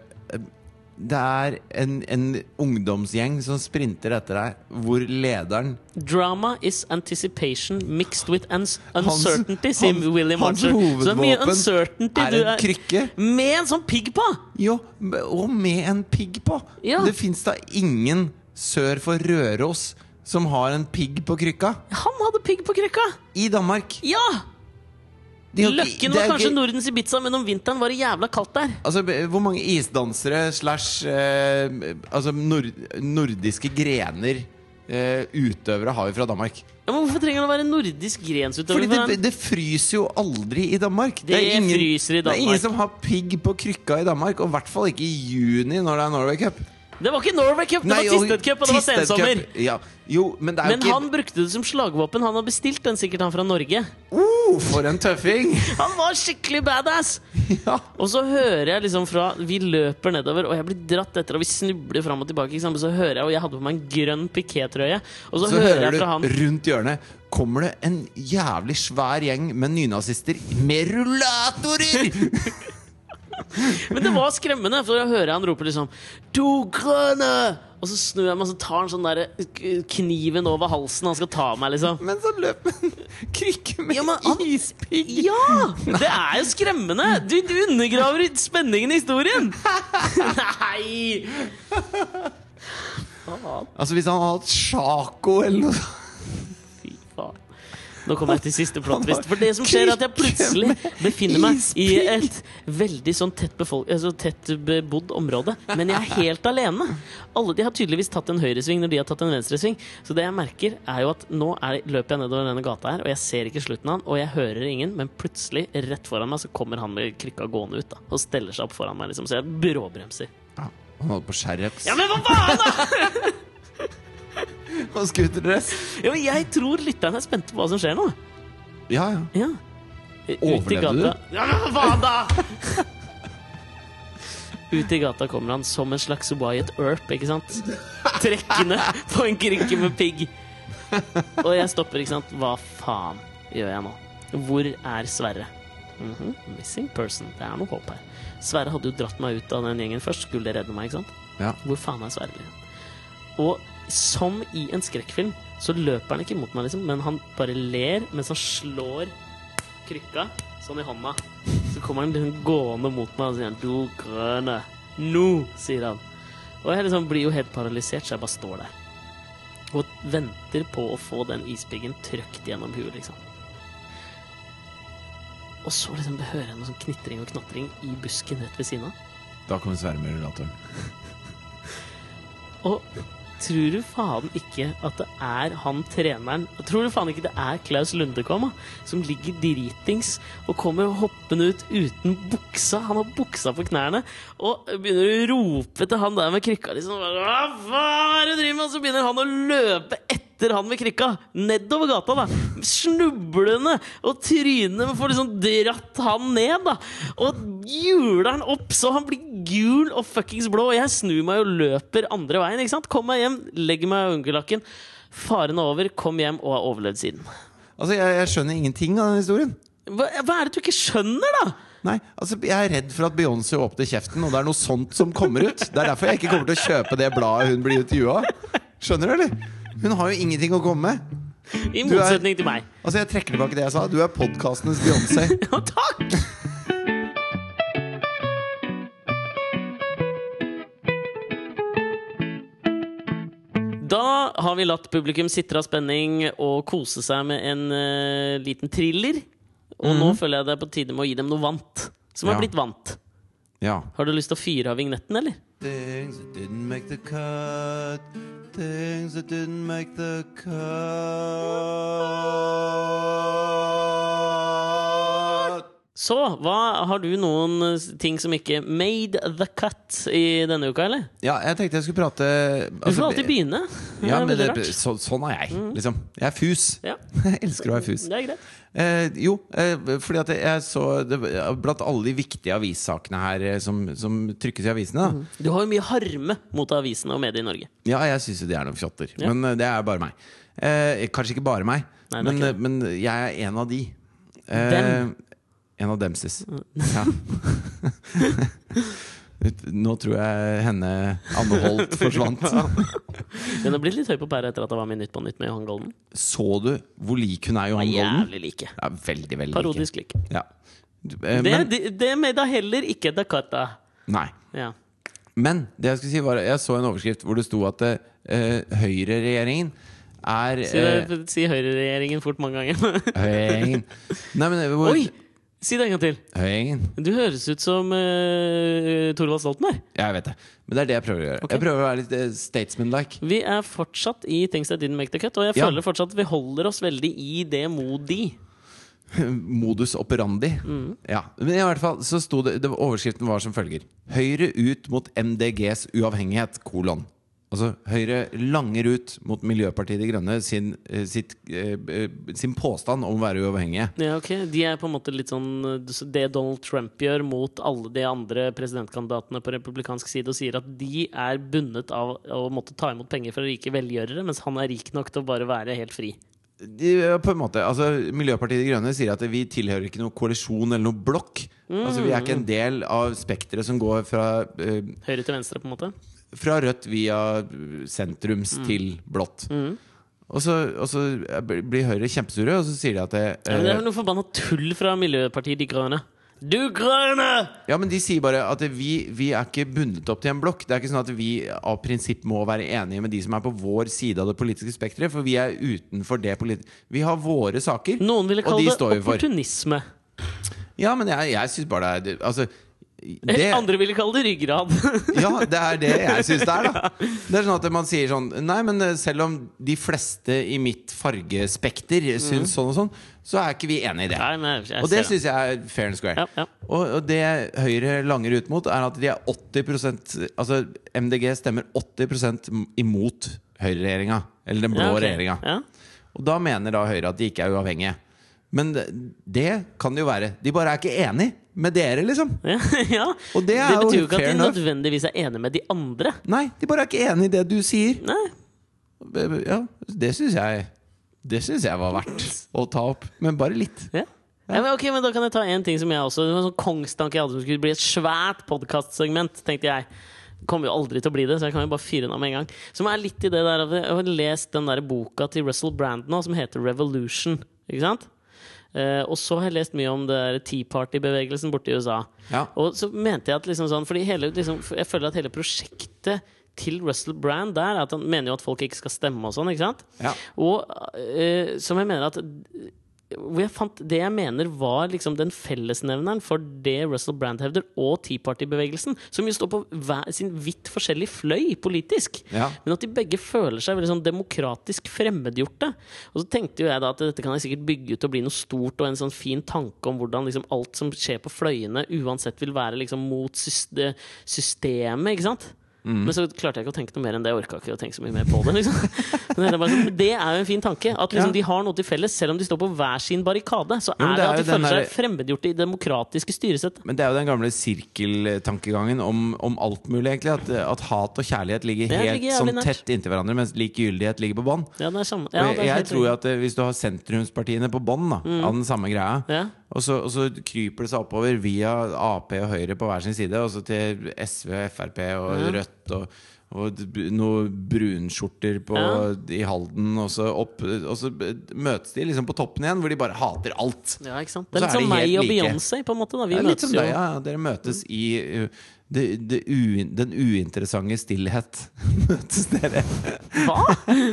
Det er en, en ungdomsgjeng som sprinter etter deg, hvor lederen Drama is anticipation mixed with uncertainty, sier hans- William Archer. Så er mye uncertainty er en krykke. Med en sånn pigg på! Jo, og med en pigg på! Ja. Det fins da ingen sør for Røros som har en pigg på krykka. Han hadde pigg på krykka! I Danmark. Ja! De Løkken var kanskje Nordens Ibiza, men om vinteren var det jævla kaldt der. Altså, Hvor mange isdansere slash eh, Altså nord nordiske grener eh, utøvere har vi fra Danmark? Ja, men Hvorfor trenger han å være nordisk grensutøver? Fordi det, det fryser jo aldri i Danmark. Det er ingen, fryser i Det er ingen som har pigg på krykka i Danmark, og i hvert fall ikke i juni når det er Norway Cup. Det var ikke Norway Cup, det Nei, var Tisted Cup, og det var sensommer. Ja. Jo, men det er Men jo han brukte det som slagvåpen. Han har bestilt den sikkert, han fra Norge. oh, For en tøffing! Han var skikkelig badass! ja. Og så hører jeg liksom fra Vi løper nedover, og jeg blir dratt etter, og vi snubler fram og tilbake. Ikke sant? Så hører jeg, og jeg hadde på meg en grønn pikétrøye, og så, Så hører hører jeg fra han rundt hjørnet kommer det en jævlig svær gjeng med nynazister med rullatorer! Men det var skremmende, for jeg hører han roper liksom To grønne! Og så snur jeg meg, og så tar han sånn der kniven over halsen. Han skal ta meg, liksom. Men så løper en krykke med Ja, han- ispigg! Ja! Det er jo skremmende! Du, du undergraver spenningen i historien! Nei! Altså Hvis han hadde hatt Sjako eller noe sånt. Nå kommer jeg til siste plot twist. For det som skjer, er at jeg plutselig befinner meg i et veldig sånn tett, altså tett bebodd område. Men jeg er helt alene. Alle de har tydeligvis tatt en høyresving når de har tatt en venstresving. Så det jeg merker, er jo at nå er, løper jeg nedover denne gata her, og jeg ser ikke slutten av den, og jeg hører ingen, men plutselig, rett foran meg, så kommer han med krykka gående ut, da. Og steller seg opp foran meg, liksom. Så jeg bråbremser. ja, Han holder på skjærreps Ja, men hva faen, da?! og scooterdress. Ja, men jeg tror lytterne er spente på hva som skjer nå. Ja, ja. Ja. Ut i Overlevde du? Ja, men hva da?! Ut i gata kommer han som en slags Wyatt Earp, ikke sant? Trekkende på en krykke med pigg. Og jeg stopper, ikke sant. Hva faen gjør jeg nå? Hvor er Sverre? Mhm, Missing person. Det er noe håp her. Sverre hadde jo dratt meg ut av den gjengen først. Skulle redde meg, ikke sant? ja. Hvor faen er Sverre? Og som i en skrekkfilm, så løper han ikke mot meg, liksom, men han bare ler mens han slår krykka sånn i hånda. Så kommer han liksom gående mot meg og sier 'Du grønne'. Nå, sier han. Og jeg liksom blir jo helt paralysert, så jeg bare står der. Og venter på å få den ispiggen trøkt gjennom huet, liksom. Og så liksom hører jeg noe sånn knitring og knatring i busken rett ved siden av. Da kommer Sverre med rullatoren. Og tror du faen ikke at det er han treneren Tror du faen ikke det er Klaus Lundekom, som ligger dritings og kommer hoppende ut uten buksa? Han har buksa på knærne og begynner å rope til han der med krykka. Liksom, Hva faen er det du driver med? Og så begynner han å løpe etter han med krykka nedover gata. da Snublende og men får liksom dratt han ned. da Og hjuler han opp så han blir gul og fuckings blå. Og jeg snur meg og løper andre veien. ikke sant? Kom meg hjem, legger meg i ungelakken. Faren er over, kom hjem og har overlevd siden. Altså, jeg, jeg skjønner ingenting av den historien. Hva, hva er det du ikke skjønner, da? Nei, altså Jeg er redd for at Beyoncé åpner kjeften, og det er noe sånt som kommer ut. Det er derfor jeg ikke kommer til å kjøpe det bladet hun blir intervjua av. Skjønner du, eller? Hun har jo ingenting å komme med. I motsetning er- til meg. Altså, jeg trekker tilbake det jeg sa. Du er podkastenes Beyoncé. Ja, takk! Da har vi latt publikum sitre av spenning og kose seg med en uh, liten thriller. Og nå føler jeg det er på tide med å gi dem noe vant. Som har Ja. blitt vant. Ja. Har du lyst til å fyre av vignetten, eller? Things that didn't make the cut. Things that didn't make the cut. Så, hva, har du noen eh, ting som ikke made the cut i denne uka, eller? Ja, jeg tenkte jeg skulle prate Du får alltid begynne. Ja, men det, så, sånn er jeg, liksom. Jeg er fus. Ja, Jeg elsker å være fus. det er greit. Eh, jo, eh, fordi at jeg så det, Blant alle de viktige avissakene her eh, som, som trykkes i avisene da. Du har jo mye harme mot avisene og medier i Norge. Ja, jeg syns jo de er noen fjotter. Ja. Men eh, det er bare meg. Eh, kanskje ikke bare meg, Nei, men, men jeg er en av de. Eh, Dem? En av demsis. Ja. Nå tror jeg henne Anne Holt forsvant. Den har blitt litt høy på pæra etter at det var med Nytt på Nytt med Johan Golden. Så du hvor lik hun er Johan Golden? jævlig like. Ja, veldig, veldig Parodisk like. Ja. Eh, Det, Men, det, det med da heller ikke Dakota. nei. Ja. Men det jeg skulle si var Jeg så en overskrift hvor det sto at uh, høyreregjeringen er Si, det, si høyreregjeringen fort mange ganger. eh, Høyreregjeringen Nei, men hvor, Oi! Si det en gang til. Høyengen. Du høres ut som uh, Thorvald Stoltenberg. Jeg vet det. Men det er det jeg prøver å gjøre. Okay. Jeg prøver å være litt uh, statesman-like. Vi er fortsatt i Things That Didn't Make The Cut, og jeg Ja. føler fortsatt at vi holder oss veldig i det modi. Modus operandi. Mm. Ja. Men i hvert fall så sto det, det Overskriften var som følger. Høyre ut mot MDGs uavhengighet, kolon. Altså Høyre langer ut mot Miljøpartiet De Grønne sin, eh, sitt, eh, eh, sin påstand om å være uavhengige. Ja, ok. De er på en måte litt sånn det Donald Trump gjør mot alle de andre presidentkandidatene på republikansk side, og sier at de er bundet av å måtte ta imot penger fra rike velgjørere, mens han er rik nok til å bare være helt fri. De, på en måte, altså Miljøpartiet De Grønne sier at vi tilhører ikke noen koalisjon eller noen blokk. Altså Vi er ikke en del av spekteret som går fra, uh, Høyre til venstre, på en måte. Fra rødt via sentrums Mm. til blått. Og så, og så blir Høyre kjempesure, og så sier de at det, Ja, det eh, er noe forbanna tull fra Miljøpartiet De Grønne. Du grønne! Ja, men de sier bare at vi, vi er ikke bundet opp til en blokk. Det er ikke sånn at vi av prinsipp må være enige med de som er på vår side av det politiske spekteret, for vi er utenfor det politiske Vi har våre saker, Noen ville kalle de det opportunisme. Ja, men jeg, jeg syns bare det er Altså det, Andre ville kalle det ryggrad. Ja, det er det jeg syns det er, da. Det er sånn at man sier sånn Nei, men eh, selv om de fleste i mitt fargespekter syns sånn og sånn, så er ikke vi enig i det. Nei, men jeg Og det syns jeg er fair and square. Ja, ja. Og, og det Høyre langer ut mot, er at de er 80% Altså MDG stemmer 80% imot høyreregjeringa. Eller den blå Ja, okay. regjeringa. Ja. Og da mener da Høyre at de ikke er uavhengige. Men det, det kan det jo være. De bare er ikke enig med dere, liksom. Ja, ja. Og det er det betyr jo ikke at de nødvendigvis er enige med de andre. Nei, de bare er ikke enig i det du sier. Nei, Ja, det syns jeg Det synes jeg var verdt å ta opp. Men bare litt. ja. Ja, men ok, men Da kan jeg ta en ting som jeg også Det var en sånn kongstanke jeg hadde som skulle bli et svært podkastsegment. Tenkte jeg Kommer jo aldri til å bli det, så jeg kan jo bare fyre den av med en gang. Som er litt i det der Jeg har lest den der boka til Russell Brand nå, som heter Revolution. Ikke sant? Eh, og så har jeg lest mye om det der Tea Party-bevegelsen borte i USA. Ja. Og så mente jeg at liksom sånn Fordi hele, liksom, jeg føler at hele prosjektet til Russell Brand der er at han mener jo at folk ikke skal stemme og sånn, ikke sant? Ja. Og uh, som jeg mener at hvor jeg fant Det jeg mener var liksom den fellesnevneren for det Russell Brand hevder, og Tea Party-bevegelsen, som jo står på hver sin vidt forskjellig fløy politisk. Ja. Men at de begge føler seg veldig sånn demokratisk fremmedgjorte. Og så tenkte jo jeg da at dette kan jeg sikkert bygge ut og bli noe stort og en sånn fin tanke om hvordan liksom alt som skjer på fløyene, uansett vil være liksom mot systemet, ikke sant? Mm. Men så klarte jeg ikke å tenke noe mer enn det. Jeg orka ikke å tenke så mye mer på det. Liksom. Men det, er bare sånn, det er jo en fin tanke. At liksom Ja. de har noe til felles, selv om de står på hver sin barrikade. Så er det det er at de føler der- seg fremmedgjorte i demokratiske styresett. Men det er jo den gamle sirkeltankegangen om, om alt mulig, egentlig. At, at hat og kjærlighet ligger helt ligger sånn tett inntil hverandre, mens likegyldighet ligger på bånn. Ja, det jeg, jeg tror at eh, hvis du har sentrumspartiene på bånn mm. av den samme greia. Og så, og så kryper det seg oppover via Ap og Høyre på hver sin side, og så til SV, Frp og Ja. Rødt og, og noen brunskjorter på, Ja. i Halden, og så, opp, og så møtes de liksom på toppen igjen, hvor de bare hater alt. Ja, ikke sant? Det er litt som meg og like. Beyoncé, på en måte. Da. Vi litt møtes jo deg, ja. Dere møtes i uh, det, det ui, den uinteressante stillhet. møtes dere. Hva?!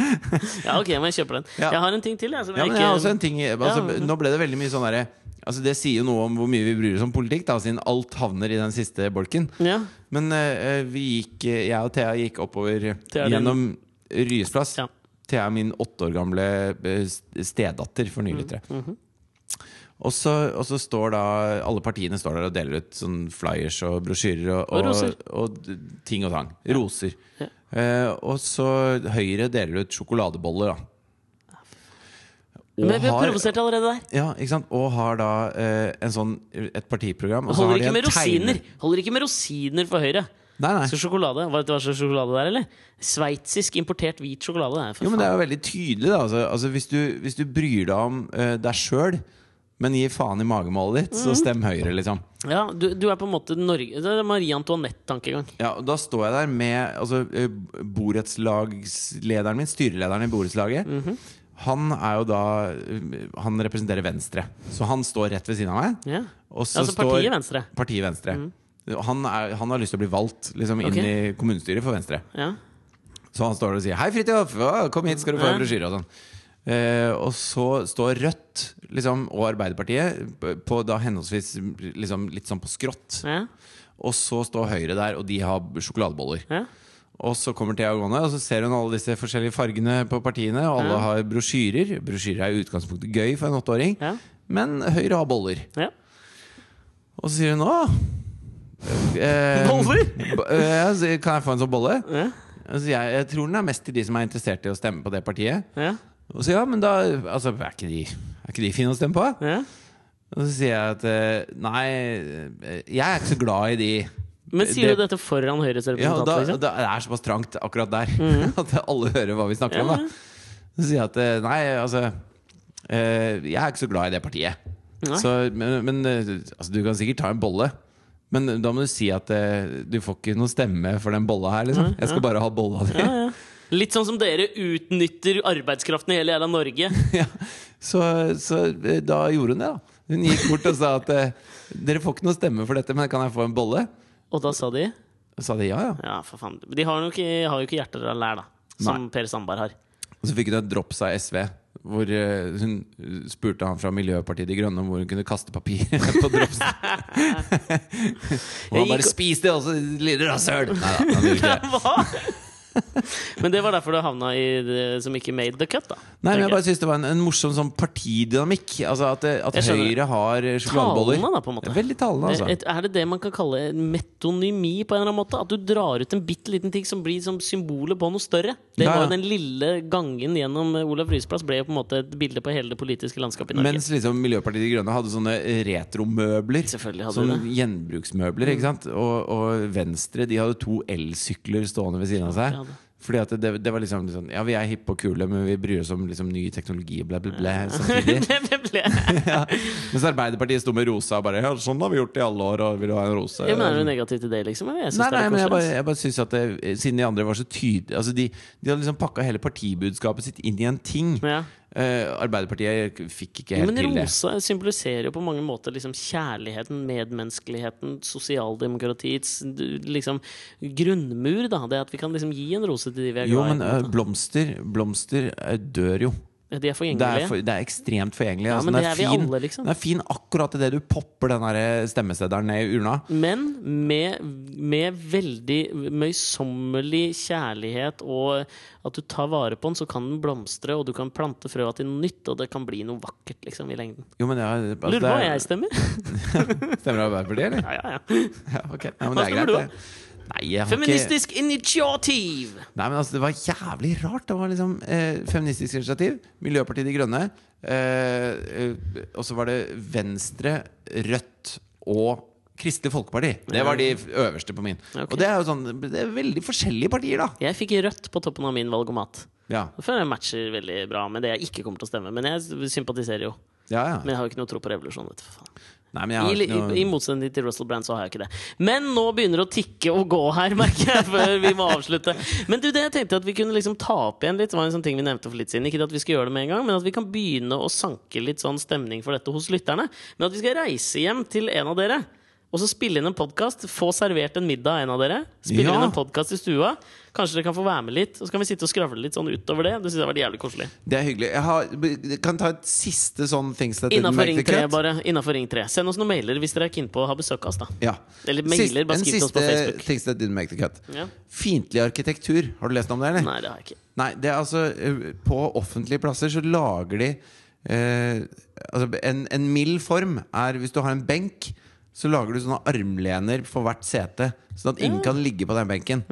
Ja, ok, men jeg kjøper den. Ja. Jeg har en ting til. Jeg, Ja, jeg men jeg en ting altså, Ja. Nå ble det veldig mye sånn derre Altså Det sier jo noe om hvor mye vi bryr oss om politikk, da siden alt havner i den siste bolken. ja. Men uh, vi gikk, jeg og Thea gikk oppover Thea gjennom Ryes plass. Ja. Thea er min åtte år gamle eh, stedatter for nylyttere. Mhm. Og så, og så står da alle partiene står der og deler ut sånn flyers og brosjyrer og, Og og, og, ting og tang. Roser. Ja. Eh, og så Høyre deler ut sjokoladeboller, da. Og Men vi har provosert allerede der. ja, ikke sant? Og har da eh, en sånn, et partiprogram. Og så har Holder de ikke med rosiner Holder ikke med rosiner for Høyre. Nei, nei. Så sjokolade, du hva slags sjokolade det er, eller? Sveitsisk importert hvit sjokolade. Det for Jo, men det er jo veldig tydelig, da. Altså, altså, hvis, du, hvis du bryr deg om uh, deg sjøl, men gir faen i magemålet ditt, mm. så stem Høyre, liksom. Ja, du, du er på en måte Norge Det er Marie Antoinette-tankegang. Ja, og Da står jeg der med altså, eh, borettslagslederen min, styrelederen i borettslaget. Mhm. Han er jo da Han representerer Venstre, så han står rett ved siden av meg. Ja. Og så Altså står partiet Venstre. Partiet Venstre. Han, er, han har lyst til å bli valgt liksom, inn okay. i kommunestyret for Venstre. Ja. Så han står der og sier 'Hei, Fridtjof! Kom hit, skal du få en brosjyre.' Og sånn. Eh, og så står Rødt liksom, og Arbeiderpartiet på- på da henholdsvis liksom, litt sånn på skrått. Ja. Og så står Høyre der, og de har sjokoladeboller. Ja. Og så kommer Thea gående, og så ser hun alle disse forskjellige fargene på partiene. Og alle Ja. har brosjyrer. Brosjyrer er i utgangspunktet gøy for en åtteåring, Ja. men Høyre har boller. ja. Og så sier hun 'Å, eh, Boller? eh, kan jeg få en sånn bolle?' Altså, jeg, jeg tror den er mest til de som er interessert i å stemme på det partiet. Ja. Og så ja, men da altså, er, ikke de, er ikke de fine å stemme på? Ja. Og så sier jeg at nei, jeg er ikke så glad i de. Men sier Det- du dette foran Høyres Ja, da, liksom? da, det er såpass trangt akkurat der mm. at alle hører hva vi snakker om. Da. Så sier jeg at eh, nei, altså eh, Jeg er ikke så glad i det partiet. Så, men men eh, altså, du kan sikkert ta en bolle. Men da må du si at du får ikke noe stemme for den bolla her. Liksom. Jeg skal bare ha bolla di. Ja, ja. Litt sånn som dere utnytter arbeidskraften i hele jævla Norge. ja. så, så da gjorde hun det, da. Hun gikk bort og sa at dere får ikke noe stemme for dette, men kan jeg få en bolle? Og da sa de sa de ja, ja. Ja, for faen. De har jo ikke, har jo ikke hjerter av lær, da. Som Per Sandberg har. Og så fikk hun et drops av SV. Hvor eh, hun spurte han fra Miljøpartiet De Grønne om hvor hun kunne kaste papir på dropsen. og han bare 'spis det, og så lille rasshøl'! Nei da, han gjorde ikke det. Men det var derfor du havna i det som ikke made the cut, da. Nei, men jeg bare synes det var en, en morsom sånn partidynamikk. Altså At, det- at Høyre har eh, sjokoladeboller. Talende, da, på en måte. Veldig talende, altså. Et- Er det det man kan kalle metonymi på en eller annen måte? At du drar ut en bitte liten ting som blir som symbolet på noe større? Det var jo den lille gangen gjennom eh, Olav Ryes plass ble jo på en måte et bilde på hele det politiske landskapet i Norge. Mens liksom Miljøpartiet De Grønne hadde sånne retromøbler. Selvfølgelig hadde Sånn de det. gjenbruksmøbler. ikke sant? Og, og Venstre de hadde to elsykler stående ved siden av seg. Fordi at det, det var liksom liksom, Ja, vi er hippe og kule, men vi bryr oss om liksom ny teknologi, bla, bla, bla. Samtidig. Ja. Mens Arbeiderpartiet sto med rosa og bare Ja, sånn har vi gjort det i alle år, og vil du ha en rose? Ja, men Er du negativ til det, liksom? Jeg synes Nei, det nei, men jeg bare, jeg bare synes at det, Siden de andre var så tydelige altså de, de hadde liksom pakka hele partibudskapet sitt inn i en ting. Ja. Eh, Arbeiderpartiet fikk ikke helt men til det. rosa symboliserer jo på mange måter liksom kjærligheten, medmenneskeligheten, sosialdemokratiets liksom grunnmur. da Det at vi kan liksom gi en rose til de vi er glad i. Jo, men eh, blomster Blomster eh, dør jo. De er Det er, for, det er ekstremt forgjengelig. Ja, altså, men det er vi fin, alle, liksom. Den er fin akkurat idet du popper den der stemmeseddelen ned i urna. Men med, med veldig møysommelig kjærlighet og at du tar vare på den, så kan den blomstre, og du kan plante frøa til noe nytt, og det kan bli noe vakkert liksom i lengden. Jo, men ja, altså, Lurer på hva er- jeg stemmer? Stemmer Arbeiderpartiet, eller? Ja, ja, ja. Ja, okay. Ja, men det er greit, du, det. Nei, har ikke Feministisk initiativ! Nei, men altså, det var jævlig rart. Det var liksom eh, Feministisk initiativ, Miljøpartiet De Grønne, eh, eh, og så var det Venstre, Rødt og Kristelig Folkeparti. Det var de øverste på min. Okay. Og det er jo sånn Det er veldig forskjellige partier, da. Jeg fikk rødt på toppen av min valgomat. Ja. Det føler jeg matcher veldig bra med det jeg ikke kommer til å stemme. Men jeg sympatiserer jo. Ja, ja. Men jeg har jo ikke noe tro på revolusjon. Vet du, faen. Nei, I, har i, noe I motsetning til Russell Brand så har jeg ikke det. Men nå begynner det å tikke og gå her, merker jeg, før vi må avslutte. Men du, det jeg tenkte at vi kunne liksom ta opp igjen litt, Det var en sånn ting vi nevnte for litt siden. Ikke at vi skal gjøre det med en gang, men at vi kan begynne å sanke litt sånn stemning for dette hos lytterne. Men at vi skal reise hjem til en av dere. Og så spille inn en podkast, få servert en middag av en av dere. Spille Ja. inn en podkast i stua. Kanskje dere kan få være med litt. Og så kan vi sitte og skravle litt sånn utover det. Det synes jeg har vært jævlig koselig. Det er hyggelig. Jeg har, kan ta et siste sånn things that make Ring the 3, cut. bare. Innenfor ring 3. Send oss noen mailer hvis dere er keen på å ha besøk av oss, da. Ja. Eller mailer, bare skriv til oss på Facebook. En siste things that didn't make the cut. Ja. Fiendtlig arkitektur. Har du lest om det, eller? Nei, det har jeg ikke. Nei, det er altså eh, På offentlige plasser så lager de eh, altså en, en mild form er hvis du har en benk, så lager du sånne armlener for hvert sete, sånn at ingen kan ligge på den benken.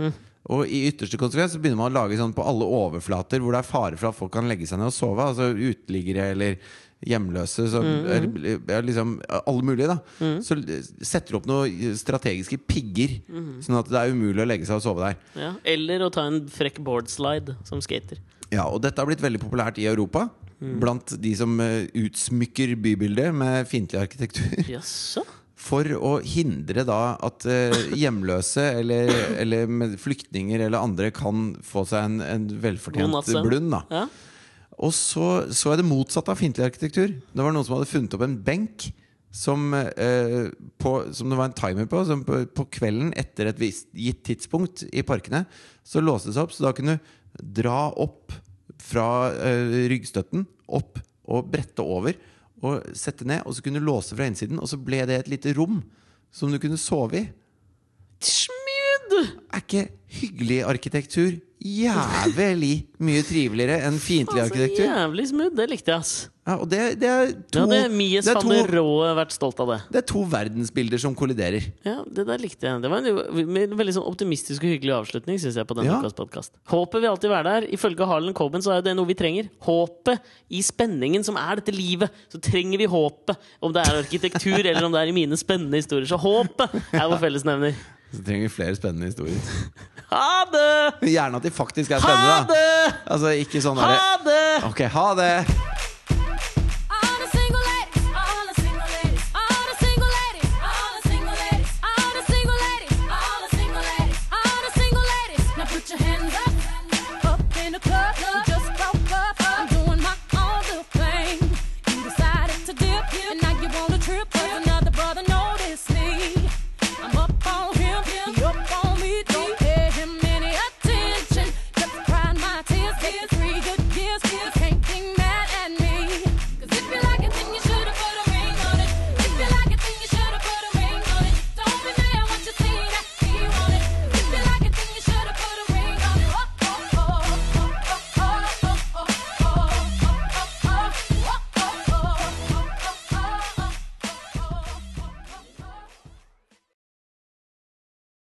Og i ytterste konsekvens så begynner man å lage sånn på alle overflater hvor det er fare for at folk kan legge seg ned og sove. Altså uteliggere eller hjemløse. Så, eller, ja, liksom, alle mulige, da. Så setter du opp noen strategiske pigger, sånn at det er umulig å legge seg og sove der. Ja. Eller å ta en frekk boardslide som skater. Ja, og dette har blitt veldig populært i Europa. Blant de som eh, utsmykker bybildet med fiendtlig arkitektur. Jaså? For å hindre da at eh, hjemløse eller, eller flyktninger eller andre kan få seg en, en velfortjent blund. da Ja. Og så så jeg det motsatte av fiendtlig arkitektur. Det var noen som hadde funnet opp en benk som, eh, på, som det var en timer på. Som på, på kvelden etter et visst gitt tidspunkt i parkene så låste det seg opp. Så da kunne du dra opp fra eh, ryggstøtten opp og brette over og sette ned. Og så kunne du låse fra innsiden, og så ble det et lite rom som du kunne sove i. Smooth! Er ikke hyggelig arkitektur jævlig mye triveligere enn fiendtlig Altså, arkitektur? jævlig smooth. Det likte jeg, ass. Ja, og det, det er to, hadde Mies det er van der Rohe vært stolt av det. det er to verdensbilder som kolliderer. Ja, Det der likte jeg. Det var en en veldig sånn optimistisk og hyggelig avslutning synes jeg på denne Ja. podcast. Håpet vil alltid være der. Ifølge Harlan Coben så er det noe vi trenger. Håpet i spenningen som er dette livet. Så trenger vi håpet. Om det er arkitektur eller om det er i mine spennende historier. Så håpet er vår fellesnevner. Så trenger vi flere spennende historier. Ha det! Gjerne at de faktisk er Ha spennende. da det! Altså ikke sånn Ha det! Ok, ha det!